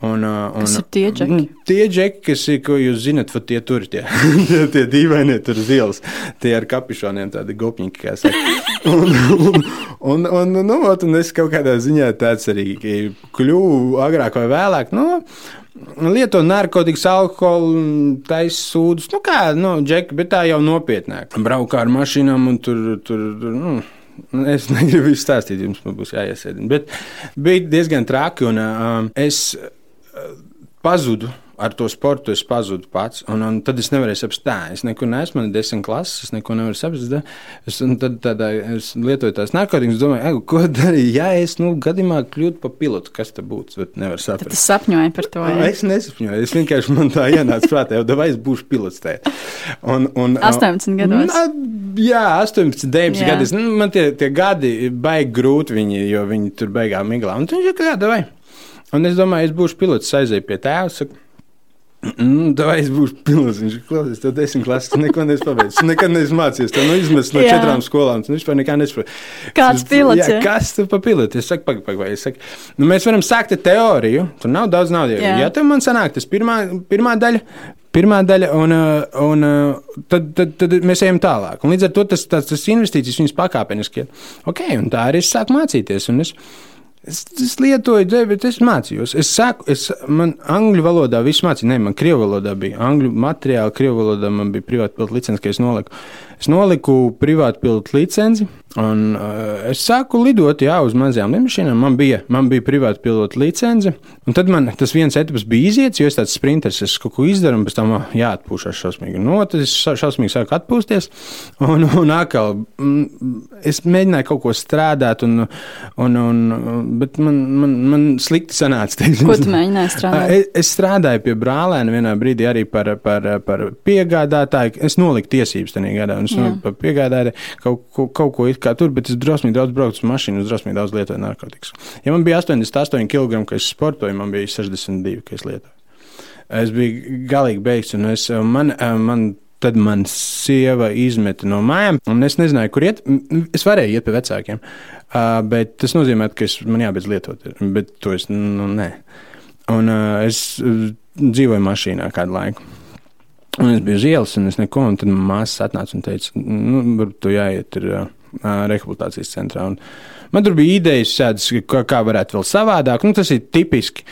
Un, un, kas ir tie džeki? Tie džeki, kas ir, ko jūs zinat, tie tur tie, tie, tie dīvainie tur uz ielas, tie ar kapišoniem, tādi gopņi, kā saka. Un, un, un, un, nu, un es kaut kādā ziņā tāds arī kļuvu agrāk vai vēlāk. Nu, Lieto narkotikas, alkoholu, taisa sūdzes. Nu, kā, nu, džeki, bet tā jau nopietnāk. Braukā ar mašīnām un tur, tur, tur nu. Es negribu izstāstīt, jums būs jāiesēdina. Bet bija diezgan traki, un uh, es pazudu. Ar to sportu es pazudu pats, un, un tad es nevarēju tā, es nekur neesmu, man ir desmit klases, es neko nevaru saprast. Es, tad tādā, es lietoju tās narkotikas, domāju, ko darīt, ja es, nu, gadījumā kļūtu par pilotu, kas tas būtu, bet nevaru saprast. Es sapņoju par to. Ja? Es nesapņoju, es vienkārši man tā ienāca prātā, jau davai es būšu pilots. Un, un, 18 gados. Na, jā, 18, 19 gadi. Nu, man tie, tie gadi baigi grūti, viņi, jo viņi tur beigās miglā. Un viņš ir kā, davai. Un es domāju, es būšu pilots, aizēju pie tēva. Saku, Mm, tā es būšu pilns. Viņš ir klausies, tev desmit klases, neko neesmu pabeidzis. Nekad neesmu mācījies. Tev nu izmests no četrām skolām. Tu vispār nekā nesaproti. Kāds pilots? Jā, kas tu pa pilotu? Es saku, pagaidi, pagaidi. Saku, nu, mēs varam sākt ar teoriju. Tur nav daudz naudas. Ja tev man sanāk, tas pirmā, pirmā daļa Pirmā daļa, un, uh, un uh, tad, tad, tad mēs ejam tālāk. Un līdz ar to tas, tas, tas investīcijas viņas pakāpeniski ir. Ok, un tā arī es sāku mācīties. Es, es, es lietoju, bet es mācījos. Es sāku, es, man angļu valodā viss mācīja, ne, man krievu valodā bija angļu materiāli, krievu valodā man bija privāta pilota licence, ka es noliku. Es noliku privātu pilota licenci. Un, uh, es sāku lidot jā, uz mazajām lidmašīnām. Man bija, man bija privāta pilota licence. Un tad man tas viens etaps bija iziets, jo es tāds sprinters, es kaut ko izdaru, un pēc tam jāatpūšas šausmīgi. No, tad es šausmīgi sāku atpūsties. Un, un atkal mm, es mēģināju kaut ko strādāt, un, un, un, bet man, man, man slikti sanāca. Teiksim. Ko tu mēģināji strādāt? Es, es strādāju pie brālēna vienā brīdī arī par, par, par piegādātāju. Es noliku tiesības tajā gadā, un es noliku par piegādātāju kaut, kaut, kaut ko kā tur, bet es drosmīgi daudz braucu uz mašīnu, drosmīgi daudz lietoju narkotikas. Ja man bija 88 kg, kad es sportoju, man bija 62, kad es lietoju. Es biju galīgi beigts, un es, man, man Tad man sieva izmeta no mājām, un es nezināju, kur iet. Es varēju iet pie vecākiem, bet tas nozīmē, ka es, man jābeidz lietot. Bet to es nu, nē. Un es dzīvoju mašīnā kādu laiku. Un es biju uz ielas, un es neko, un tad māsas atnāca un teica, nu, varbūt tu jāiet ir rehabilitācijas centrā. Un man tur bija idejas, šādas, kā, kā varētu vēl savādāk. Nu, tas ir tipiski.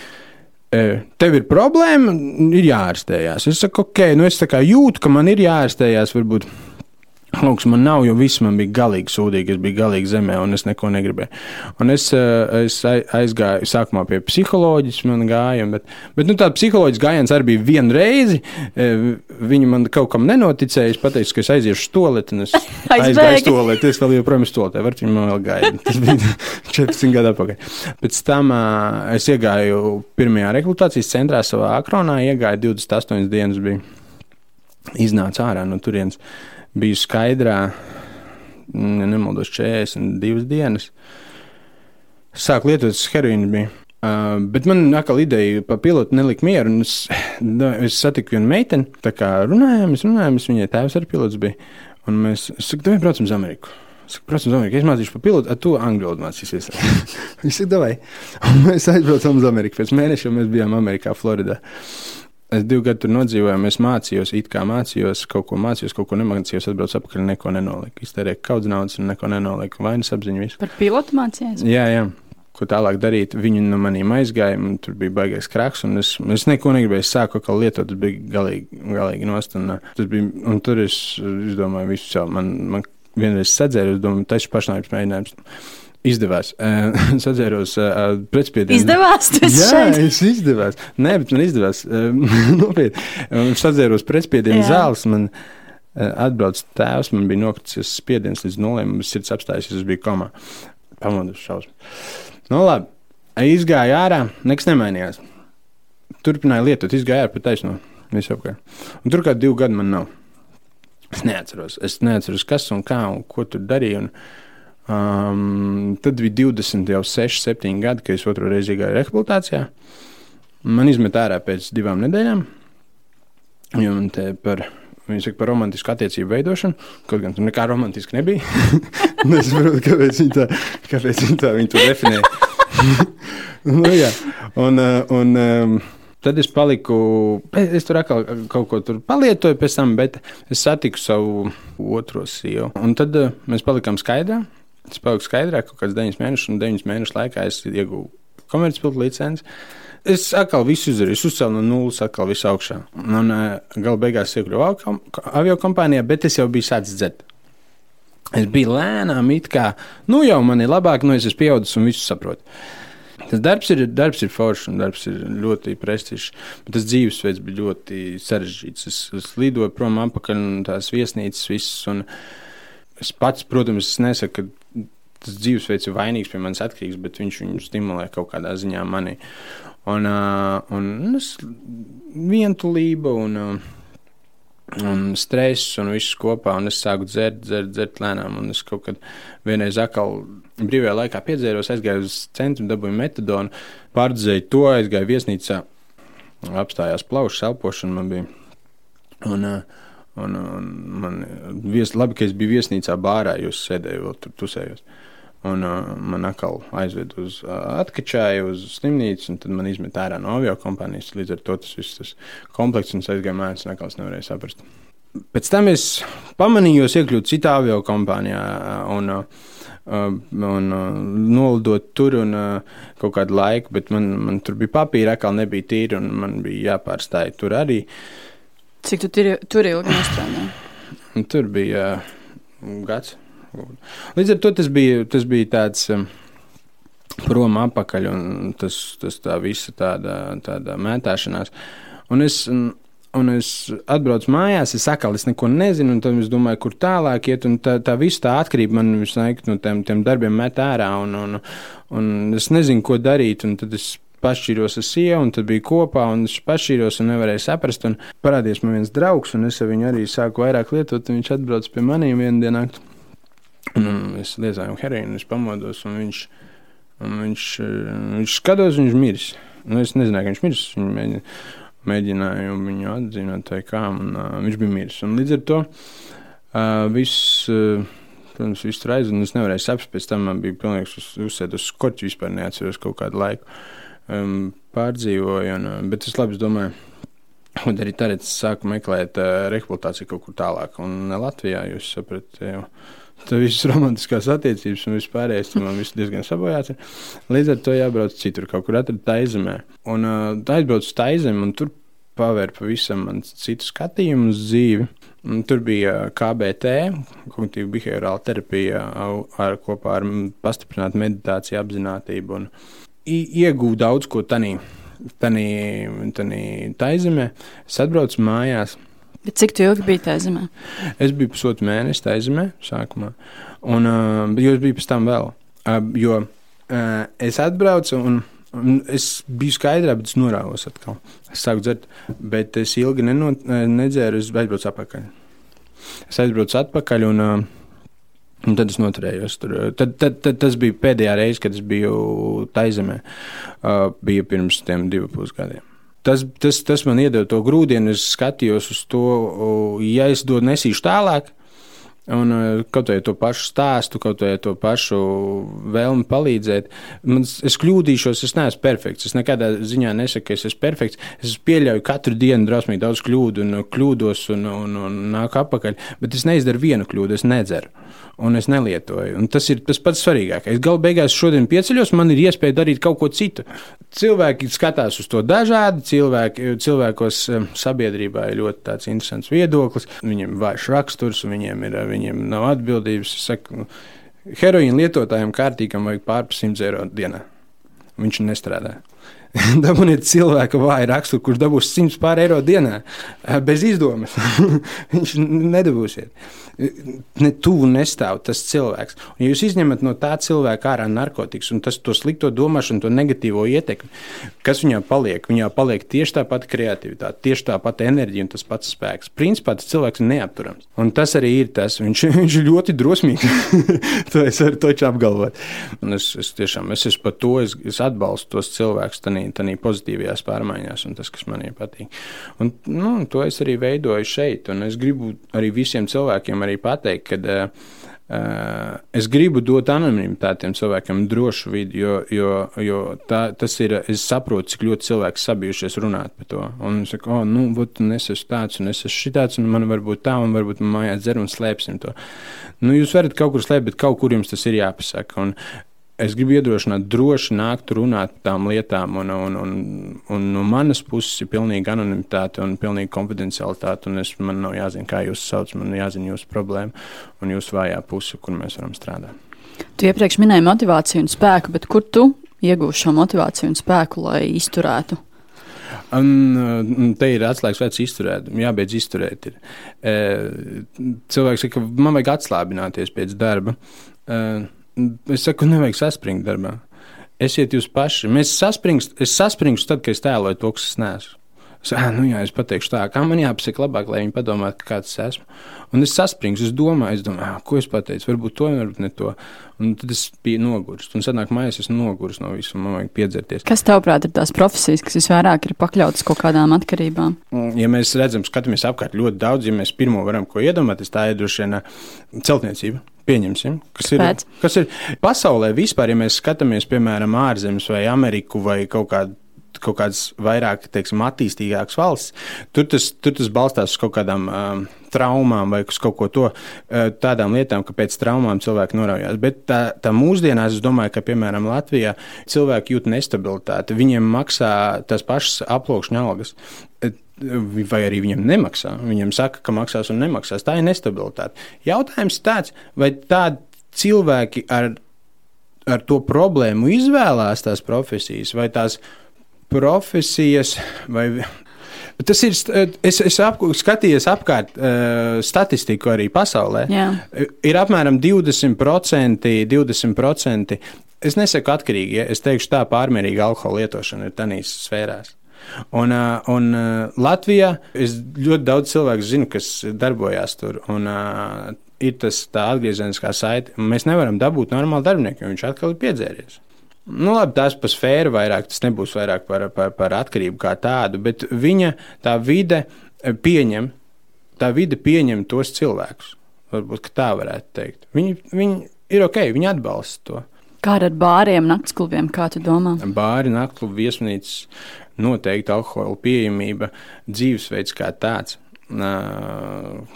Tev ir problēma, ir jāārstējās. Es saku, ok, nu es jūtu, ka man ir jāārstējās. Varbūt Lūks, man nav, jo viss man bija galīgi sūdīgi. Es biju galīgi zemē, un es neko negribēju. Un es, eh, es aizgāju sākumā pie psiholoģijas, man gāja, bet, bet nu, tā psiholoģijas gājiens arī bija viena reize. Eh, viņi man kaut kam nenoticēja. Es pateicu, ka es aiziešu uz toleti, un es aizgāju uz toleti. Es vēl joprojām uz toleti, var viņi man vēl gaida. Tas bija 14 gadu atpakaļ. Pēc tam uh, es iegāju pirmajā rekrutācijas centrā savā akronā, iegāju 28 dienas, bija iznāca ārā no turienes biju skaidrā, ja nemaldos, 42 dienas. Sāku lietot heroīnu. Uh, bet man atkal ideja par pilotu nelika mieru. Es, da, es satiku vienu meiteni, tā kā runājām, mēs runājām, es viņai tēvs arī pilots bija. Un mēs sakām, vai braucam uz Ameriku? Saku, protams, Amerikā. Es mācīšu par pilotu, ar to angļu valodu mācīsies. Viņš saka, vai? Mēs aizbraucām uz Ameriku. Pēc mēneša mēs bijām Amerikā, Floridā. Es divu gadu tur nodzīvoju, es mācījos, it kā mācījos, kaut ko mācījos, kaut ko nemācījos, atbraucu atpakaļ, neko nenoliku. Iztērēju kaudz naudas un neko nenoliku. Vainas apziņu visu. Par pilotu mācījos? Jā, jā. Ko tālāk darīt? Viņi no maniem aizgāja, un tur bija baigais kraks, un es, es neko negribēju. Es sāku atkal lietot, tas bija galīgi, galīgi nost. Un, tas bija, un tur es, es domāju, visu savu. Man, man vienreiz sadzēru, es domāju, tas ir pašnāvības mēģinājums Izdevās. Es atceros, uh, pretspiedienu. Izdevās tas Jā, šeit? es izdevās. Nē, bet man izdevās. Nopietni. Es atceros pretspiedienu zāles. Man atbrauc tēvs, man bija nokritis spiediens līdz nulēm, un sirds apstājusies, es biju komā. Pamodus šausmas. Nu, labi. Izgāju ārā, nekas nemainījās. Turpināju lietot, izgāju ārā pa taisno. Visapkārt. Un tur kā divi gadi man nav. Es neatceros. Es neatceros, kas un kā un ko tur darīju. Un, Um, tad bija 20, jau 6, 7 gadi, kad es otru reizi gāju rehabilitācijā. Man izmet ārā pēc divām nedēļām, jo man te par, saka, par romantisku attiecību veidošanu, kaut gan tur nekā romantiski nebija. es saprotu, kāpēc viņi tā, kāpēc viņi tā viņi to definēja. nu, jā. un, uh, un, um, Tad es paliku, es tur atkal kaut ko tur palietoju, pēc tam, bet es satiku savu otro sievu. Un tad uh, mēs palikām skaidrā. Tas paliek skaidrāk, ka kaut kāds 9 mēnešus, un 9 mēnešu laikā es ieguvu komercpilota licenci. Es atkal visu izdarīju, uzcēlu no nulles, atkal visu augšā. Un uh, gala beigās iekļuvu avio kompānijā, bet es jau biju sācis dzert. Es biju lēnām, it kā, nu jau man ir labāk, nu es esmu pieaudzis un visu saprotu. Tas darbs ir, darbs ir foršs un darbs ir ļoti prestižs, bet tas dzīvesveids bija ļoti sarežģīts. Es, es lidoju prom apakaļ no tās viesnīcas, visas. Un, Es pats, protams, nesaku, ka tas dzīvesveids ir vainīgs pie manis atkarīgs, bet viņš viņu stimulē kaut kādā ziņā manī. Un, uh, un es, vientulība un, uh, un stress un viss kopā, un es sāku dzert, dzert, dzert lēnām, un es kaut kad vienreiz atkal brīvajā laikā piedzēros, aizgāju uz centru, dabūju metadonu, pārdzēju to, aizgāju viesnīcā, apstājās plaušas elpošana man bija. Un, uh, Un, un man vies, labi, ka es biju viesnīcā bārā, jūs sēdējāt, tur tusējos. Un uh, man atkal aizved uz uh, atkačāju, uz slimnīcu, un tad man izmet ārā no avio kompānijas. Līdz ar to tas viss tas komplekss un es aizgāju mājās, un atkal es nevarēju saprast. Pēc tam es pamanīju, iekļūt citā avio kompānijā un, un, un nolidot tur un kaut kādu laiku, bet man, man tur bija papīra, atkal nebija tīri, un man bija jāpārstāj tur arī. Cik tu tur, tur ilgi strādāji? Tur bija uh, gads. Līdz ar to tas bija, tas bija tāds. Um, Prom apakaļ, un tas, tas tā visa tāda, tāda mētāšanās. Un es, un es atbraucu mājās, es atkal es neko nezinu, un tad es domāju, kur tālāk iet. Tā, tā visa tā atkarība man visu laiku no tiem, tiem darbiem met ārā, un, un, un es nezinu, ko darīt. Tad es pašķīros ar sievu, un tad bija kopā, un es pašķīros un nevarēju saprast. Un parādījās man viens draugs, un es viņu arī sāku vairāk lietot, un viņš atbrauc pie maniem vienā dienā. Un es lietoju heroīnu, es pamodos, un viņš, un viņš, viņš skatos, viņš miris. Nu, es nezināju, ka viņš miris. Viņš mēģināja, mēģināju viņu atzīmēt, kā, un uh, viņš bija miris. Un līdz ar to uh, viss. Uh, Protams, viss aizjūta, un es nevarēju saprast, pēc tam man bija pilnīgs uz, uzsēdus uz skorķi, vispār neatceros kaut kādu laiku. Um, pārdzīvoju, un, uh, bet es labi domāju, un arī es sāku meklēt uh, rehabilitāciju kaut kur tālāk, un ne Latvijā, jūs saprotat, Tur viss romantiskās attiecības un viss pārējais man viss diezgan sabojāts. Līdz ar to jābrauc citur, kaut kur atrast taizemē. Un uh, aizbrauc uz taizemi un tur pavēr pavisam citu skatījumu uz dzīvi. Un tur bija KBT, kognitīva behaviorāla terapija, ar, kopā ar pastiprinātu meditāciju, apziņotību. Iegūtu daudz ko tādā, tādā taizemē. Es atbraucu mājās Bet cik ilgi bija tajā zemē? Es biju pusotru mēnesi tajā zemē, sākumā. Un, uh, es biju pēc tam vēl. Uh, jo uh, es atbraucu un, un es biju skaidrā, bet es norāvos atkal. Es sāku dzert, bet es ilgi neno, nedzēru, es aizbraucu atpakaļ. Es aizbraucu atpakaļ un, uh, un tad es noturējos tur. Tad, tad, tad tas bija pēdējā reize, kad es biju taizemē. Uh, bija pirms tiem divu pusgadiem tas, tas, tas man iedeva to grūdienu. Es skatījos uz to, ja es to nesīšu tālāk. Un kaut vai to pašu stāstu, kaut vai to pašu vēlmi palīdzēt. Man, es kļūdīšos, es neesmu perfekts. Es nekādā ziņā nesaku, ka es esmu perfekts. Es pieļauju katru dienu drusmīgi daudz kļūdu, un kļūdos un, un, un nāku atpakaļ. Bet es neizdaru vienu kļūdu, es nedzeru un es nelietoju. Un tas ir tas pats svarīgākais. Galu beigās šodien pieceļos, man ir iespēja darīt kaut ko citu. Cilvēki skatās uz to dažādi, cilvēki, cilvēkos eh, sabiedrībā ir ļoti interesants viedoklis. Viņiem ir vājš raksturs, viņiem, ir, viņiem nav atbildības. Saku, heroīna lietotājiem kārtīgam vajag pārpas 100 eiro dienā. Viņš nestrādā. Dabūniet cilvēku vāju raksturu, kurš dabūs 100 pār eiro dienā bez izdomas. Viņš nedabūsiet ne tuvu nestāv tas cilvēks. Un, ja jūs izņemat no tā cilvēka ārā narkotikas un tas, to slikto domāšanu, to negatīvo ietekmi, kas viņā paliek, viņā paliek tieši tā pati kreativitāte, tieši tā pati enerģija un tas pats spēks. Principā tas cilvēks ir neapturams. Un tas arī ir tas. Viņš, viņš ir ļoti drosmīgs. to es varu toču apgalvot. Un es, es tiešām es esmu par to, es, es atbalstu tos cilvēkus tādā pozitīvajās pārmaiņās un tas, kas manī patīk. Un, nu, to es arī veidoju šeit. Un es gribu arī visiem cilvēkiem arī pateikt, ka uh, Uh, es gribu dot anonimitātiem cilvēkiem drošu vidi, jo, jo, jo tā, tas ir. Es saprotu, cik ļoti cilvēki sabijušies runāt par to. Un es saku, oh, nu, un es esmu tāds, un es esmu šitāds, un man varbūt tā, un varbūt man mājās dzer un slēpsim to. Nu, jūs varat kaut kur slēpt, bet kaut kur jums tas ir jāpasaka. Un es gribu iedrošināt, droši nākt runāt par tām lietām, un, un, un, un no manas puses ir pilnīga anonimitāte un pilnīga konfidencialitāte. Es, man nav jāzina, kā jūs sauc, man jāzina jūsu problēma un jūsu vājā puse, kur mēs varam strādāt. Tu iepriekš minēji motivāciju un spēku, bet kur tu iegūsi šo motivāciju un spēku, lai izturētu? Un, te ir atslēgas vērts izturēt, jābeidz izturēt. Ir. E, cilvēks saka, ka man vajag atslābināties pēc darba. E, Es saku, nevajag saspringt darbā. Esiet jūs paši. Mēs saspringst, es saspringstu tad, kad es tēloju to, kas es neesmu. Es, ah, nu jā, es pateikšu tā, kā man jāpasaka labāk, lai viņi padomātu, kāds es esmu. Un es saspringstu, es domāju, es domāju ah, ko es pateicu, varbūt to, varbūt ne to. Un tad es biju nogurst. Un sanāk, mājās es nogurstu no visuma, man vajag piedzerties. Kas tavāprāt ir tās profesijas, kas visvairāk ir pakļautas kaut kādām atkarībām? Ja mēs redzam, skatāmies apkārt ļoti daudz, ja mēs pirmo varam ko iedomāties, tā ir droši vien celtniecība Pieņemsim, kas ir, Pēc. kas ir pasaulē vispār, ja mēs skatāmies, piemēram, ārzemes vai Ameriku vai kaut kādu kaut kādas vairāk teiksim, attīstīgākas valsts, tur tas, tur tas balstās uz kaut kādām um, traumām vai uz kaut ko to, uh, tādām lietām, ka pēc traumām cilvēki noraujās. Bet tā, tā mūsdienās, es domāju, ka, piemēram, Latvijā cilvēki jūt nestabilitāti. Viņiem maksā tas pašas aploksņa algas. Vai arī viņam nemaksā. Viņam saka, ka maksās un nemaksās. Tā ir nestabilitāte. Jautājums tāds, vai tādi cilvēki ar, ar to problēmu izvēlās tās profesijas vai tās profesijas. Vai, Tas ir. Es, es ap, skatījos apkārt uh, statistiku arī pasaulē. Jā. Ir apmēram 20%, 20%. Es nesaku atkarīgi, ja es teikšu tā pārmērīga alkohola lietošana ir tanīs sfērās. Un, uh, un uh, Latvijā es ļoti daudz cilvēku zinu, kas darbojās tur. Un, uh, ir tas tā atgriezeniskā saite. Mēs nevaram dabūt normālu darbinieku, jo viņš atkal ir piedzēries. Nu, labi, tas par sfēru vairāk, tas nebūs vairāk par, par, par atkarību kā tādu, bet viņa tā vide pieņem, tā vide pieņem tos cilvēkus. Varbūt tā varētu teikt. Viņi, viņi ir ok, viņi atbalsta to. Kā ar bāriem, naktsklubiem, kā tu domā? Bāri, naktklubi, viesnīcas, noteikti alkohola pieejamība, dzīvesveids kā tāds. Uh,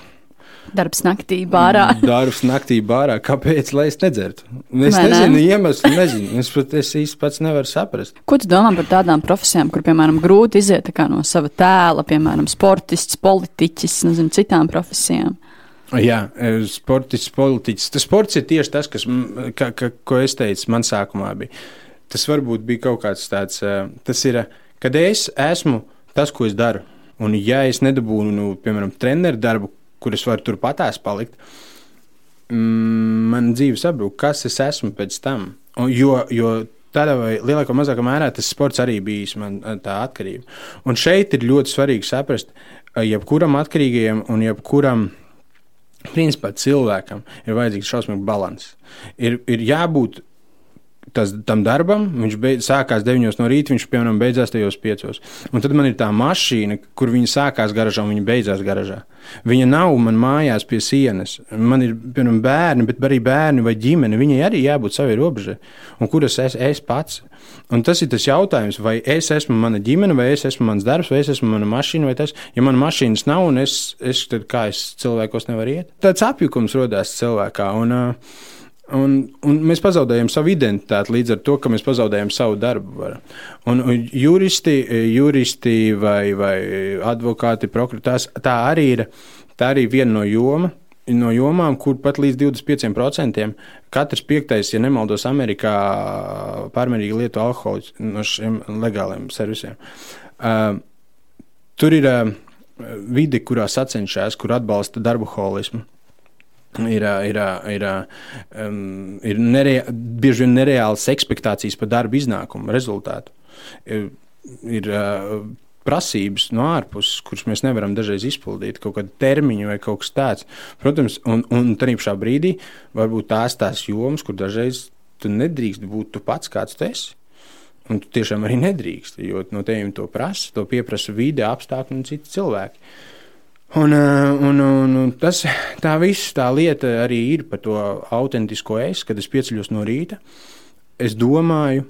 Darbs naktī bārā. Darbs naktī bārā. Kāpēc? Lai es nedzertu. Es Vai ne? nezinu iemeslu, nezinu. Es pat es īsti pats nevaru saprast. Ko tu domā par tādām profesijām, kur, piemēram, grūti iziet no sava tēla, piemēram, sportists, politiķis, nezinu, citām profesijām? Jā, e, sportists, politiķis. Tas sports ir tieši tas, kas, ka, ka, ko es teicu, man sākumā bija. Tas varbūt bija kaut kāds tāds, e, tas ir, kad es esmu tas, ko es daru. Un ja es nedabūnu, nu, piemēram, treneru darbu, kur es varu turpatās palikt, mm, man dzīve sabrūk, kas es esmu pēc tam. Un, jo, jo tādā vai lielākā vai mazākā mērā tas sports arī bijis man tā atkarība. Un šeit ir ļoti svarīgi saprast, eh, jebkuram atkarīgajam un jebkuram. Principā cilvēkam ir vajadzīgs šausmīgs līdzsvars. Ir, ir jābūt tas, tam darbam, viņš beidz, sākās 9 no rīta, viņš piemēram beidzās tajos 5. Un tad man ir tā mašīna, kur viņa sākās garažā un viņa beidzās garažā. Viņa nav man mājās pie sienas. Man ir piemēram bērni, bet arī bērni vai ģimene. Viņai arī jābūt savai robežai. Un kur es esmu es pats? Un tas ir tas jautājums, vai es esmu mana ģimene, vai es esmu mans darbs, vai es esmu mana mašīna, vai tas, ja man mašīnas nav, un es, es tad kā es cilvēkos nevaru iet. Tāds apjukums rodās cilvēkā. Un, uh, Un, un mēs pazaudējam savu identitāti līdz ar to, ka mēs pazaudējam savu darbu. Varu. Un, un juristi, juristi vai, vai advokāti, prokurors, tā arī ir tā arī viena no jomām. No jomām, kur pat līdz 25% katrs piektais, ja nemaldos, Amerikā pārmērīgi lieto alkoholu no šiem legāliem servisiem. Uh, tur ir uh, vide, kurā sacenšas, kur atbalsta darbu holismu ir, ir, ir, um, ir nerea, bieži vien nereālas expectācijas par darba iznākumu, rezultātu. Ir, ir uh, prasības no ārpuses, kuras mēs nevaram dažreiz izpildīt, kaut kāda termiņa vai kaut kas tāds. Protams, un, un tā pašā brīdī varbūt tās tās jomas, kur dažreiz tu nedrīkst būt tu pats, kāds tu esi. Un tu tiešām arī nedrīkst, jo no tevis to prasa, to pieprasa vide, apstākļi un citi cilvēki. Un, un, un, un tas, tā visa tā lieta arī ir par to autentisko es, kad es pieceļos no rīta. Es domāju,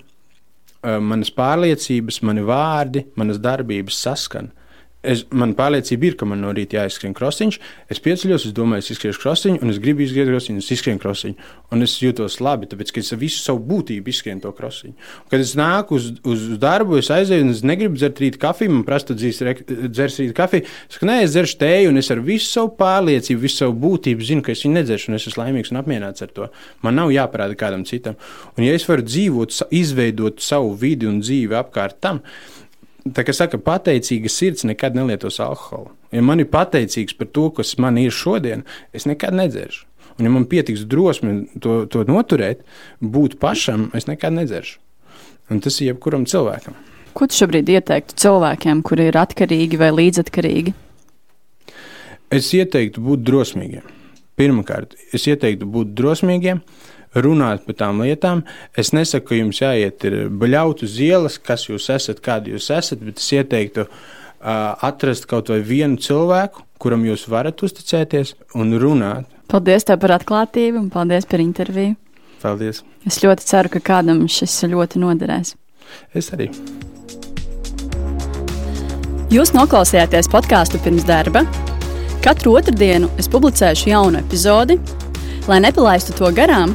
manas pārliecības, mani vārdi, manas darbības saskana. Es, man pārliecība ir, ka man no rīta jāizskrien krosiņš. Es pieceļos, es domāju, es izskriešu krosiņu, un es gribu izskriet krosiņu, es izskrienu krosiņu. Un es jūtos labi, tāpēc, ka es visu savu būtību izskrienu to krosiņu. Kad es nāku uz, uz darbu, es aizēju, un es negribu dzert rīta kafiju, man prasa, dzers rīta kafiju. Es saku, nē, es dzeršu tēju, un es ar visu savu pārliecību, visu savu būtību zinu, ka es viņu nedzeršu, un es esmu laimīgs un apmierināts ar to. Man nav jāparāda kādam citam. Un, ja es varu dzīvot, izveidot savu vidi un dzīvi apkārt tam, Tā kā saka, pateicīga sirds nekad nelietos alkoholu. Ja man ir pateicīgs par to, kas man ir šodien, es nekad nedzeršu. Un, ja man pietiks drosme to, to noturēt, būt pašam, es nekad nedzeršu. Un tas ir jebkuram cilvēkam. Ko tu šobrīd ieteiktu cilvēkiem, kuri ir atkarīgi vai līdzatkarīgi? Es ieteiktu būt drosmīgiem. Pirmkārt, es ieteiktu būt drosmīgiem, runāt par tām lietām. Es nesaku, ka jums jāiet baļaut uz ielas, kas jūs esat, kādi jūs esat, bet es ieteiktu uh, atrast kaut vai vienu cilvēku, kuram jūs varat uzticēties un runāt. Paldies par atklātību un paldies par interviju. Paldies! Es ļoti ceru, ka kādam šis ļoti noderēs. Es arī. Jūs noklausījāties podkāstu pirms darba. Katru otrdienu es publicēšu jaunu epizodi. Lai nepalaistu to garām,